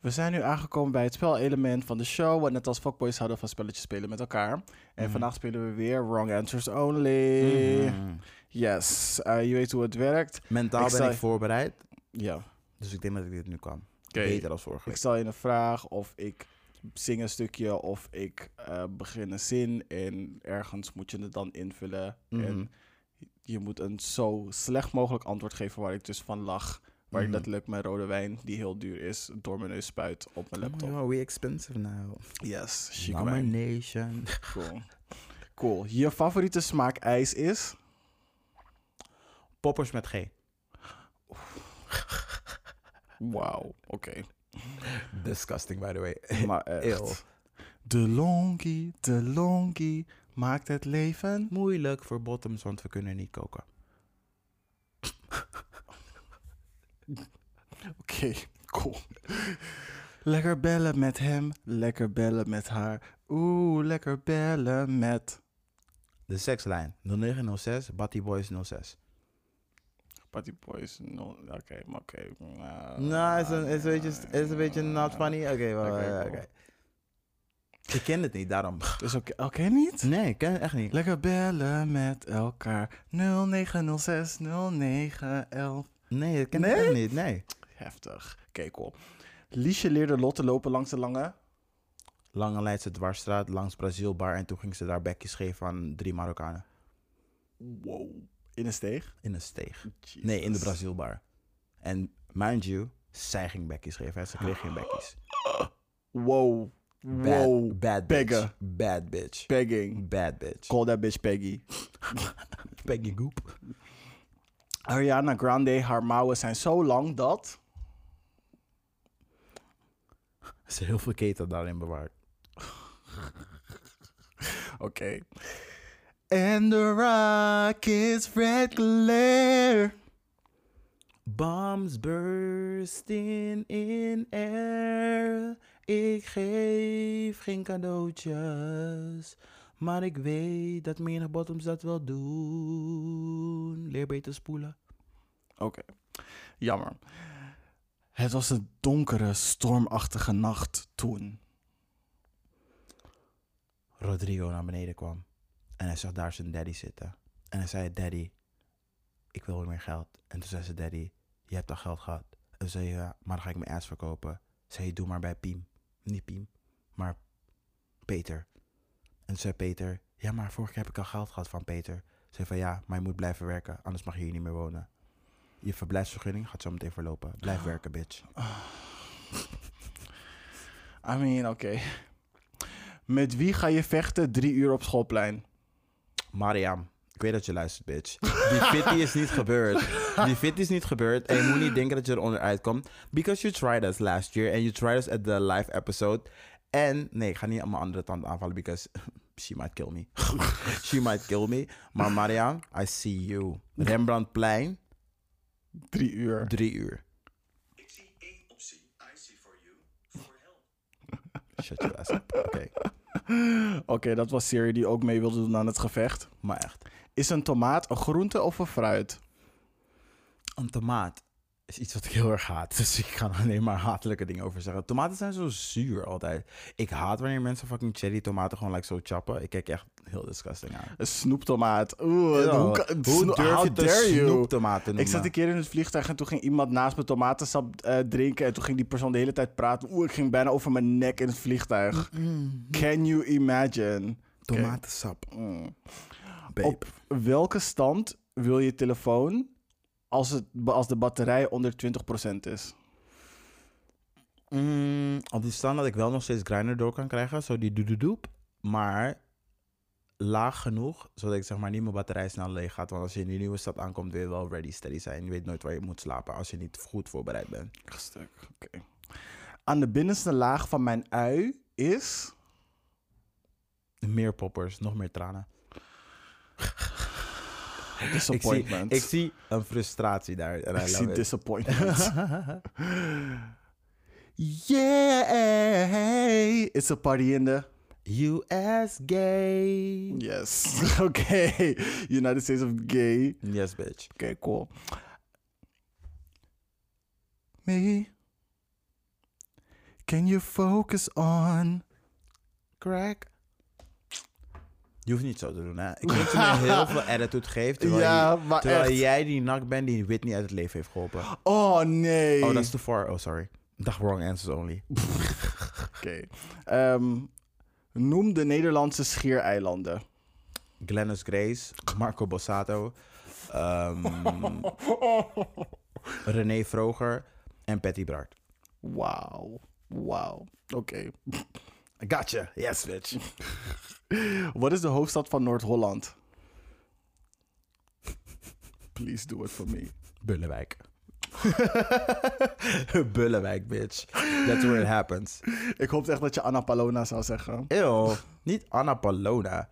We zijn nu aangekomen bij het spelelement van de show. Want net als fuckboys houden van spelletjes spelen met elkaar. En Mhm. vandaag spelen we weer Wrong Answers Only. Mhm. Yes. Eh, je weet hoe het werkt. Mentaal Ik ben ik voorbereid. Ja. Dus ik denk dat ik dit nu kan. Beter dan vorige Ik week. stel je een vraag of ik zing een stukje of ik eh, begin een zin. En ergens moet je het dan invullen. Mhm. En je moet een zo slecht mogelijk antwoord geven waar ik dus van lach. Waar Mhm. ik letterlijk mijn rode wijn, die heel duur is, door mijn neus spuit op mijn laptop. Oh, we expensive now. Yes, chic. Nomination. Cool. Cool. Je favoriete smaak ijs is? Poppers met G. Wauw, oké. Disgusting, by the way. Maar echt. De longie, de longie maakt het leven. Moeilijk voor bottoms, want we kunnen niet koken. Oké, cool. Lekker bellen met hem, lekker bellen met haar. Oeh, lekker bellen met... De sekslijn 0906 Batty Boys 06. Party Boys. No, oké, maar oké. Nou, Nou, is een, is een beetje, is een beetje not funny. Oké, wel, Oké, eh, cool. Ik ken het niet, daarom. Is oké, oké niet? Nee, ik ken het echt niet. Lekker bellen met elkaar. 0906 0911. Nee, ik ken Nee? echt niet. Nee. Heftig. Oké, cool. Liesje leerde Lotte lopen langs de lange. Lange Leidse dwarsstraat langs Brazilbar. En toen ging ze daar bekjes geven aan drie Marokkanen. Wow. In een steeg? In een steeg. Nee, in de Brazilbar. En mind you, zij ging bekjes geven. Hè. Ze kreeg geen bekjes. Wow. Bad, Wow. bad bitch. Bad bitch. Pegging. Bad bitch. Call that bitch Peggy. Peggy Goop. Ariana Grande, haar mouwen zijn zo lang dat... Ze heel veel keten daarin bewaard. Oké. And the rock is red glare. Bombs bursting in air. Ik geef geen cadeautjes. Maar ik weet dat menig bottoms dat wel doen. Leer beter spoelen. Oké. Jammer. Het was een donkere, stormachtige nacht toen. Rodrigo naar beneden kwam. En hij zag daar zijn daddy zitten. En hij zei, daddy, ik wil meer geld. En toen zei ze, daddy, je hebt al geld gehad. En zei ja, maar dan ga ik mijn ass verkopen. Zei doe maar bij Piem. Niet Piem, maar Peter. En zei Peter, ja, maar vorige keer heb ik al geld gehad van Peter. Zei van, ja, maar je moet blijven werken, anders mag je hier niet meer wonen. Je verblijfsvergunning gaat zo meteen verlopen. Blijf werken, bitch. I mean, oké. Met wie ga je vechten drie uur op schoolplein? Mariam, ik weet dat je luistert, bitch. Die fitty is niet gebeurd. Die fitty is niet gebeurd. En je moet niet denken dat je eronder uitkomt. Because you tried us last year. And you tried us at the live episode. En nee, ik ga niet aan mijn andere tante aanvallen. Because she might kill me. she might kill me. Maar Mariam, I see you. Rembrandtplein, Drie uur. drie uur. Shut your ass up. Oké, Oké, dat was Siri die ook mee wilde doen aan het gevecht. maar echt. Is een tomaat een groente of een fruit? Een tomaat is iets wat ik heel erg haat. Dus ik ga er alleen maar hatelijke dingen over zeggen. Tomaten zijn zo zuur altijd. Ik haat wanneer mensen fucking cherry tomaten gewoon like zo chappen. Ik kijk echt heel disgusting aan. Een snoeptomaat. Oeh, hoe, kan- Hoe durf je dare you? snoeptomaten Ik noemen? zat een keer in het vliegtuig en toen ging iemand naast me tomatensap eh, drinken. En toen ging die persoon de hele tijd praten. Oeh, ik ging bijna over mijn nek in het vliegtuig. Can you imagine? Tomatensap. Mm. Babe. Op welke stand wil je telefoon als, het, als de batterij onder 20% is? Mm, op die stand dat ik wel nog steeds grinder door kan krijgen. Zo die doedoedoep. Maar laag genoeg, zodat ik zeg maar niet mijn batterij snel leeg gaat. Want als je in die nieuwe stad aankomt, wil je wel ready steady zijn. Je weet nooit waar je moet slapen als je niet goed voorbereid bent. Stuk, oké. Aan de binnenste laag van mijn ui is... Meer poppers, nog meer tranen. Ik zie, Disappointment. ik zie een frustratie daar. En I Ik zie it. disappointment. yeah, it's a party in the... US gay. Yes, oké. United States of Gay. Yes, bitch. Oké, cool. Me, can you focus on... Crack. Je hoeft niet zo te doen, hè. Ik vind dat je me heel veel attitude geeft. Terwijl, Ja, je- maar terwijl echt. jij die nak bent die Whitney uit het leven heeft geholpen. Oh, nee. Oh, dat is too far. Oh, sorry. Dacht wrong answers only. Oké. Ehm, noem de Nederlandse schiereilanden. Glennis Grace, Marco Bossato, ehm, René Vroger en Patty Bart. Wauw. Wauw. Oké. Gotcha. Yes, bitch. Wat is de hoofdstad van Noord-Holland? Please do it for me. Bullenwijk. Bullenwijk, bitch. That's where it happens. Ik hoop echt dat je Anna Palona zou zeggen. Ew, niet Anna Palona.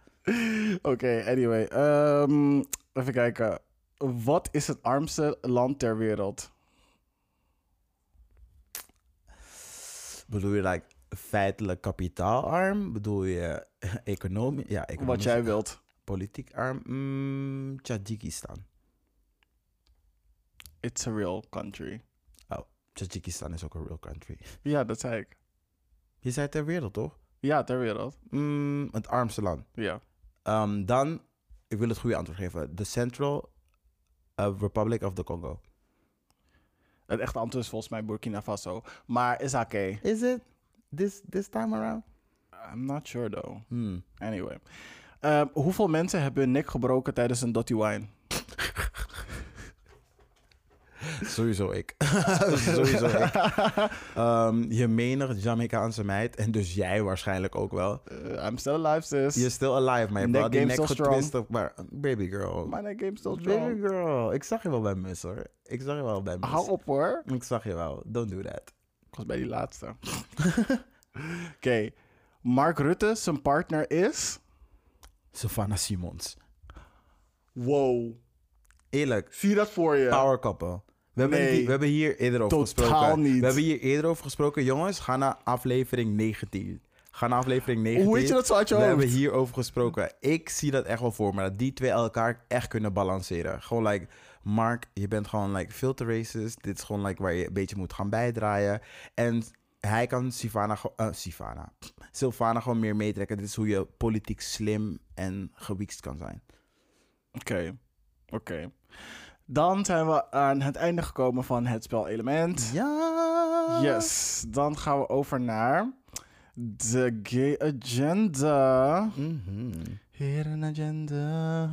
Oké, anyway. Ehm, even kijken. Wat is het armste land ter wereld? Bedoel je like feitelijk kapitaalarm? Bedoel je economie? Ja, Wat economisch. jij wilt. Politiek arm? Mm, Tajikistan. It's a real country. Tajikistan is ook een real country. Ja, dat zei ik. Je zei ter wereld, toch? Ja, ter wereld. Mm, het armste land. Ja. Ehm, dan, ik wil het goede antwoord geven. The Central uh, Republic of the Congo. Het echte antwoord is volgens mij Burkina Faso. Maar is oké. Is it? This, this time around? I'm not sure though. Hmm. Anyway. Ehm, hoeveel mensen hebben hun nek gebroken tijdens een Dotty Wine? Sowieso ik. Sowieso ik. Ehm, je menig Jamaicaanse meid. En dus jij waarschijnlijk ook wel. Eh, I'm still alive, sis. You're still alive, Neck wel die nek getwist. Maar baby girl. My neck game still Baby strong. girl. Ik zag je wel bij mis hoor. Ik zag je wel bij mis. Hou op hoor. Ik zag je wel. Don't do that. Ik was bij die laatste. Oké. Mark Rutte, zijn partner is... Savannah Simons. Wow. Eerlijk. Zie je dat voor je? Power couple. We hebben, Nee. die- we hebben hier eerder over Totaal gesproken. niet. We hebben hier eerder over gesproken. Jongens, ga naar aflevering 19. Ga naar aflevering 19. Hoe weet je dat zo uit je We hoofd? hebben hierover gesproken. Ik zie dat echt wel voor me. Dat die twee elkaar echt kunnen balanceren. Gewoon like, Mark, je bent gewoon like veel te racist. Dit is gewoon like waar je een beetje moet gaan bijdraaien. En hij kan Sivana, eh, Sivana, Sylvana gewoon meer meetrekken. Dit is hoe je politiek slim en gewiekst kan zijn. Oké. Oké. Dan zijn we aan het einde gekomen van het spelelement. Ja. Yes. Dan gaan we over naar de gay agenda. Hidden agenda.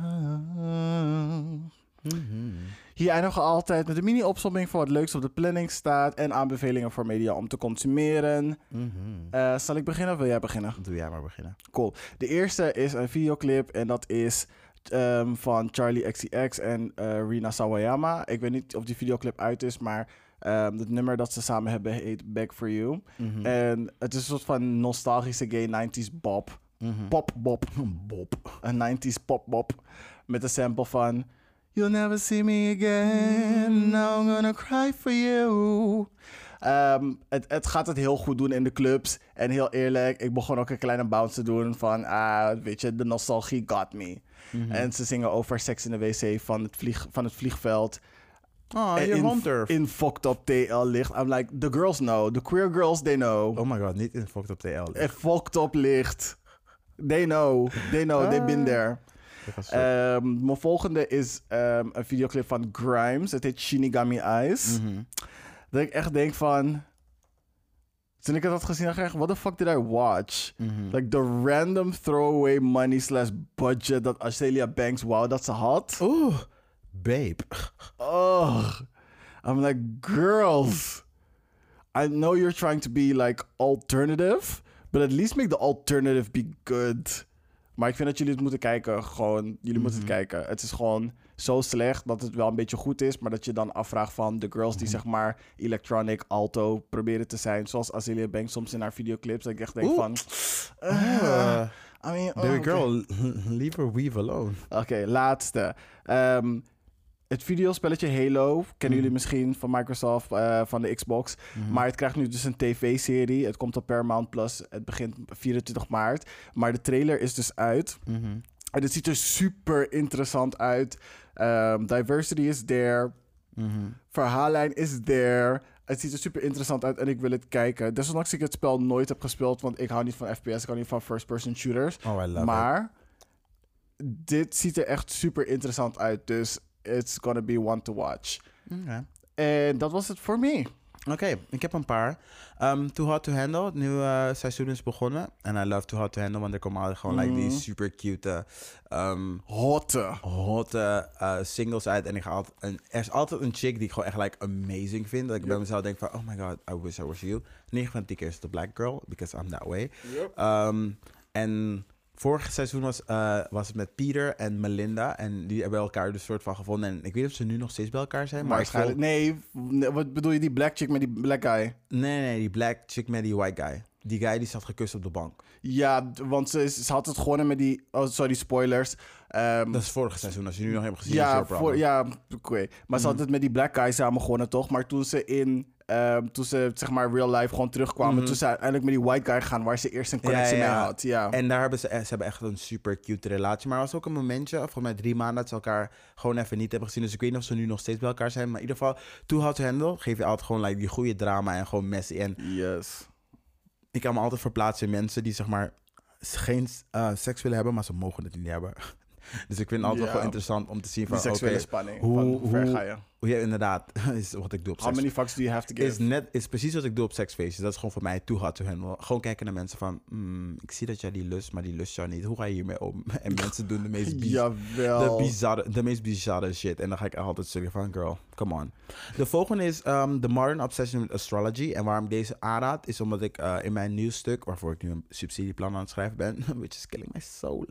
Hier eindigen we altijd met een mini-opsomming van wat leuks op de planning staat en aanbevelingen voor media om te consumeren. Mhm. Eh, zal ik beginnen of wil jij beginnen? Doe jij maar beginnen. Cool. De eerste is een videoclip en dat is ehm, van Charlie XCX en eh, Rina Sawayama. Ik weet niet of die videoclip uit is, maar ehm, het nummer dat ze samen hebben heet Back For You. Mhm. En het is een soort van nostalgische gay 90s bop. Mhm. Pop bop. Bob. Een 90s pop bop. Met een sample van You'll never see me again. Now I'm gonna cry for you. Ehm, het, het gaat het heel goed doen in de clubs. En heel eerlijk, ik begon ook een kleine bounce te doen van, ah, weet je, de nostalgie got me. Mhm. En ze zingen over seks in de wc van het, vlieg, van het vliegveld. Oh, je in, in fucked up TL licht. I'm like, the girls know. The queer girls, they know. Oh my god, niet in Fucked Up TL. In fucked up licht. They know. They know. They've been there. Ehm, mijn volgende is ehm, een videoclip van Grimes. Het heet Shinigami Eyes. Mhm. Dat ik echt denk van... Toen ik het had gezien, dacht ik echt, what the fuck did I watch? Mhm. Like the random throwaway money slash budget dat Australia Banks wou dat ze had. Oeh, babe. Oh, I'm like, girls. I know you're trying to be like alternative, but at least make the alternative be good. Maar ik vind dat jullie het moeten kijken. Gewoon, jullie moeten het kijken. Het is gewoon zo slecht dat het wel een beetje goed is, maar dat je dan afvraagt van de girls die zeg maar electronic alto proberen te zijn, zoals Azealia Banks soms in haar videoclips. Dat ik echt denk Oeh. van, Uh, I mean, oh, baby oké. girl, leave her weave alone. Oké, laatste. Ehm, het videospelletje Halo kennen jullie misschien van Microsoft, eh, van de Xbox. Maar het krijgt nu dus een tv-serie. Het komt op Paramount Plus. Het begint 24 maart. Maar de trailer is dus uit. Mhm. En het ziet er super interessant uit. Ehm, diversity is there. Mhm. Verhaallijn is there. Het ziet er super interessant uit en ik wil het kijken. Desondanks ik het spel nooit heb gespeeld, want ik hou niet van FPS, ik hou niet van first-person shooters. Oh, I love it. maar dit ziet er echt super interessant uit, dus it's gonna be one to watch. Oké. En dat was het voor me. Oké, ik heb een paar. Um, Too Hot to Handle, het nieuwe eh, seizoen is begonnen. En I love Too Hot to Handle, want er komen altijd gewoon like, die Mhm. super cute, um, Hotte. hotte eh, singles uit. En ik ga altijd, een, er is altijd een chick die ik gewoon echt like, amazing vind. Dat ik bij mezelf denk van, oh my god, I wish I was you. 9 van 10 keer is de black girl, because I'm that way. Um, en vorig seizoen was, eh, was het met Peter en Melinda. En die hebben elkaar dus soort van gevonden. En ik weet of ze nu nog steeds bij elkaar zijn. Maar Waarschijnlijk. Nee, nee, wat bedoel je, die black chick met die black guy? Nee, nee, die black chick met die white guy. Die guy die zat gekust op de bank. Ja, want ze, ze had het gewonnen met die... Oh, sorry, spoilers. Ehm, Dat is vorig seizoen. Als je nu nog hebt gezien, ja, voor, ja, oké. Maar ze had het met die black guy samen gewonnen, toch? Maar toen ze in ehm, toen ze, zeg maar, real life gewoon terugkwamen. Toen ze uiteindelijk met die white guy gaan waar ze eerst een connectie mee had. Ja. En daar hebben ze, ze hebben echt een super cute relatie. Maar er was ook een momentje, volgens mij drie maanden, dat ze elkaar gewoon even niet hebben gezien. Dus ik weet niet of ze nu nog steeds bij elkaar zijn. Maar in ieder geval, Too Hot to Handle geef je altijd gewoon like, die goede drama en gewoon messy. En Yes. ik kan me altijd verplaatsen in mensen die zeg maar geen eh, seks willen hebben, maar ze mogen het niet hebben. Dus ik vind het altijd wel interessant om te zien Die van seksuele spanning. hoe, hoe ver ga je? Hoe je inderdaad is wat ik doe op How many fucks do you have to give? Is, net, is precies wat ik doe op seksfeestjes. Dat is gewoon voor mij too hot to handle. Gewoon kijken naar mensen van... "Hmm, ik zie dat jij die lust, maar die lust jou niet. Hoe ga je hiermee om? En mensen doen de meest, biz- de bizarre, de meest bizarre shit. En dan ga ik altijd zeggen van... Girl, come on. De volgende is um, The Modern Obsession with Astrology. En waarom ik deze aanraad... is omdat ik eh, in mijn nieuwsstuk... waarvoor ik nu een subsidieplan aan het schrijven ben... which is killing my soul...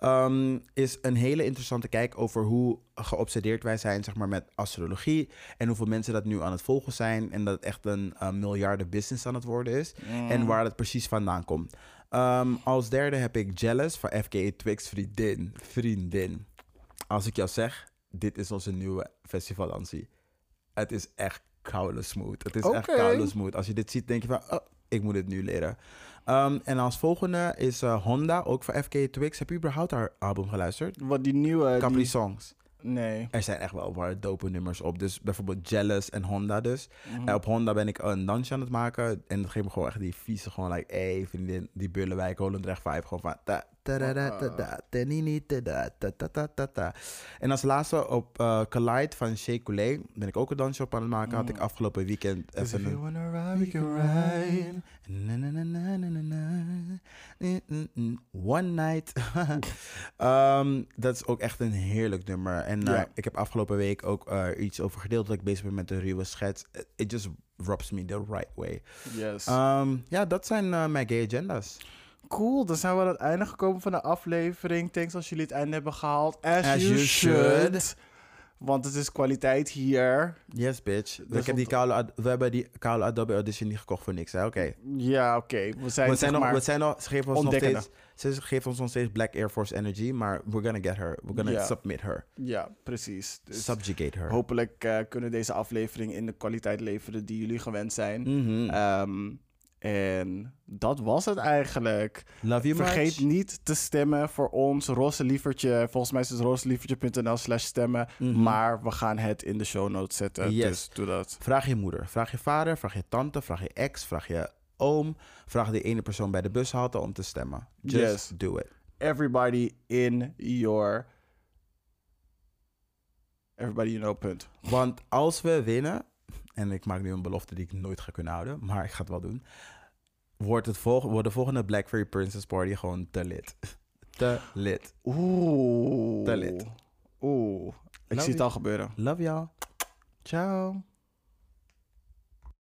um, is een hele interessante kijk over hoe geobsedeerd wij zijn zeg maar, met astrologie. En hoeveel mensen dat nu aan het volgen zijn. En dat het echt een uh, miljarden business aan het worden is. En waar dat precies vandaan komt. Um, als derde heb ik Jealous van FKA Twix vriendin. Vriendin. Als ik jou zeg, dit is onze nieuwe festivalantie. Het is echt koude smooth. Het is echt koude smooth. Als je dit ziet, denk je van, oh, ik moet dit nu leren. Um, en als volgende is uh, Honda, ook van FKA Twix. Heb je überhaupt haar album geluisterd? Wat die nieuwe... Capri die- Songs. Nee. Er zijn echt wel waar dope nummers op. Dus bijvoorbeeld Jealous en Honda dus. Mhm. En op Honda ben ik een dansje aan het maken. En dat geeft me gewoon echt die vieze, gewoon like, hey vriendin, die Bullenwijk, Holendrecht vibe. Gewoon van ta ta. En als laatste op eh Collide van Shea Coulee ben ik ook een dansje op aan het maken. Had ik afgelopen weekend Cause even if you een... wanna ride, we can ride. Na, na, na, na, na, na, na. Mm, mm, mm. One Night. Dat is ook echt een heerlijk nummer. En ik heb afgelopen week ook iets over gedeeld dat ik bezig ben met een ruwe schets. It just rubs me the right way. Yes. Ja, dat zijn mijn gay agendas. Cool, dan zijn we aan het einde gekomen van de aflevering. Thanks als jullie het einde hebben gehaald. As, As you, you should. should. Want het is kwaliteit hier. Yes, bitch. Dus ik heb die we hebben die koude Adobe Audition niet gekocht voor niks, hè? Oké. Ja, oké. We zijn, We zeg zijn nog, we zijn nog, ze geven ons nog steeds, ze geven ons nog steeds Black Air Force Energy, maar we're gonna get her. We're gonna Ja. submit her. Ja, precies. Dus Subjugate her. hopelijk eh, kunnen deze aflevering in de kwaliteit leveren die jullie gewend zijn. Mhm. Ehm, en dat was het eigenlijk. Love you Vergeet much. niet te stemmen voor ons Roze Lievertje. Volgens mij is het rozelievertje.nl slash stemmen. Mhm. Maar we gaan het in de show notes zetten. Yes. Dus doe dat. Vraag je moeder, vraag je vader, vraag je tante, vraag je ex, vraag je oom. Vraag die ene persoon bij de bushalte om te stemmen. Just Yes. do it. Everybody in your... Everybody you know, punt. Want als we winnen, en ik maak nu een belofte die ik nooit ga kunnen houden, maar ik ga het wel doen. Wordt, het volg wordt de volgende Black Fairy Princess Party gewoon te lit. te lit. Oeh. Te lit. Oeh. Ik Love zie het al gebeuren. Love y'all. Ciao.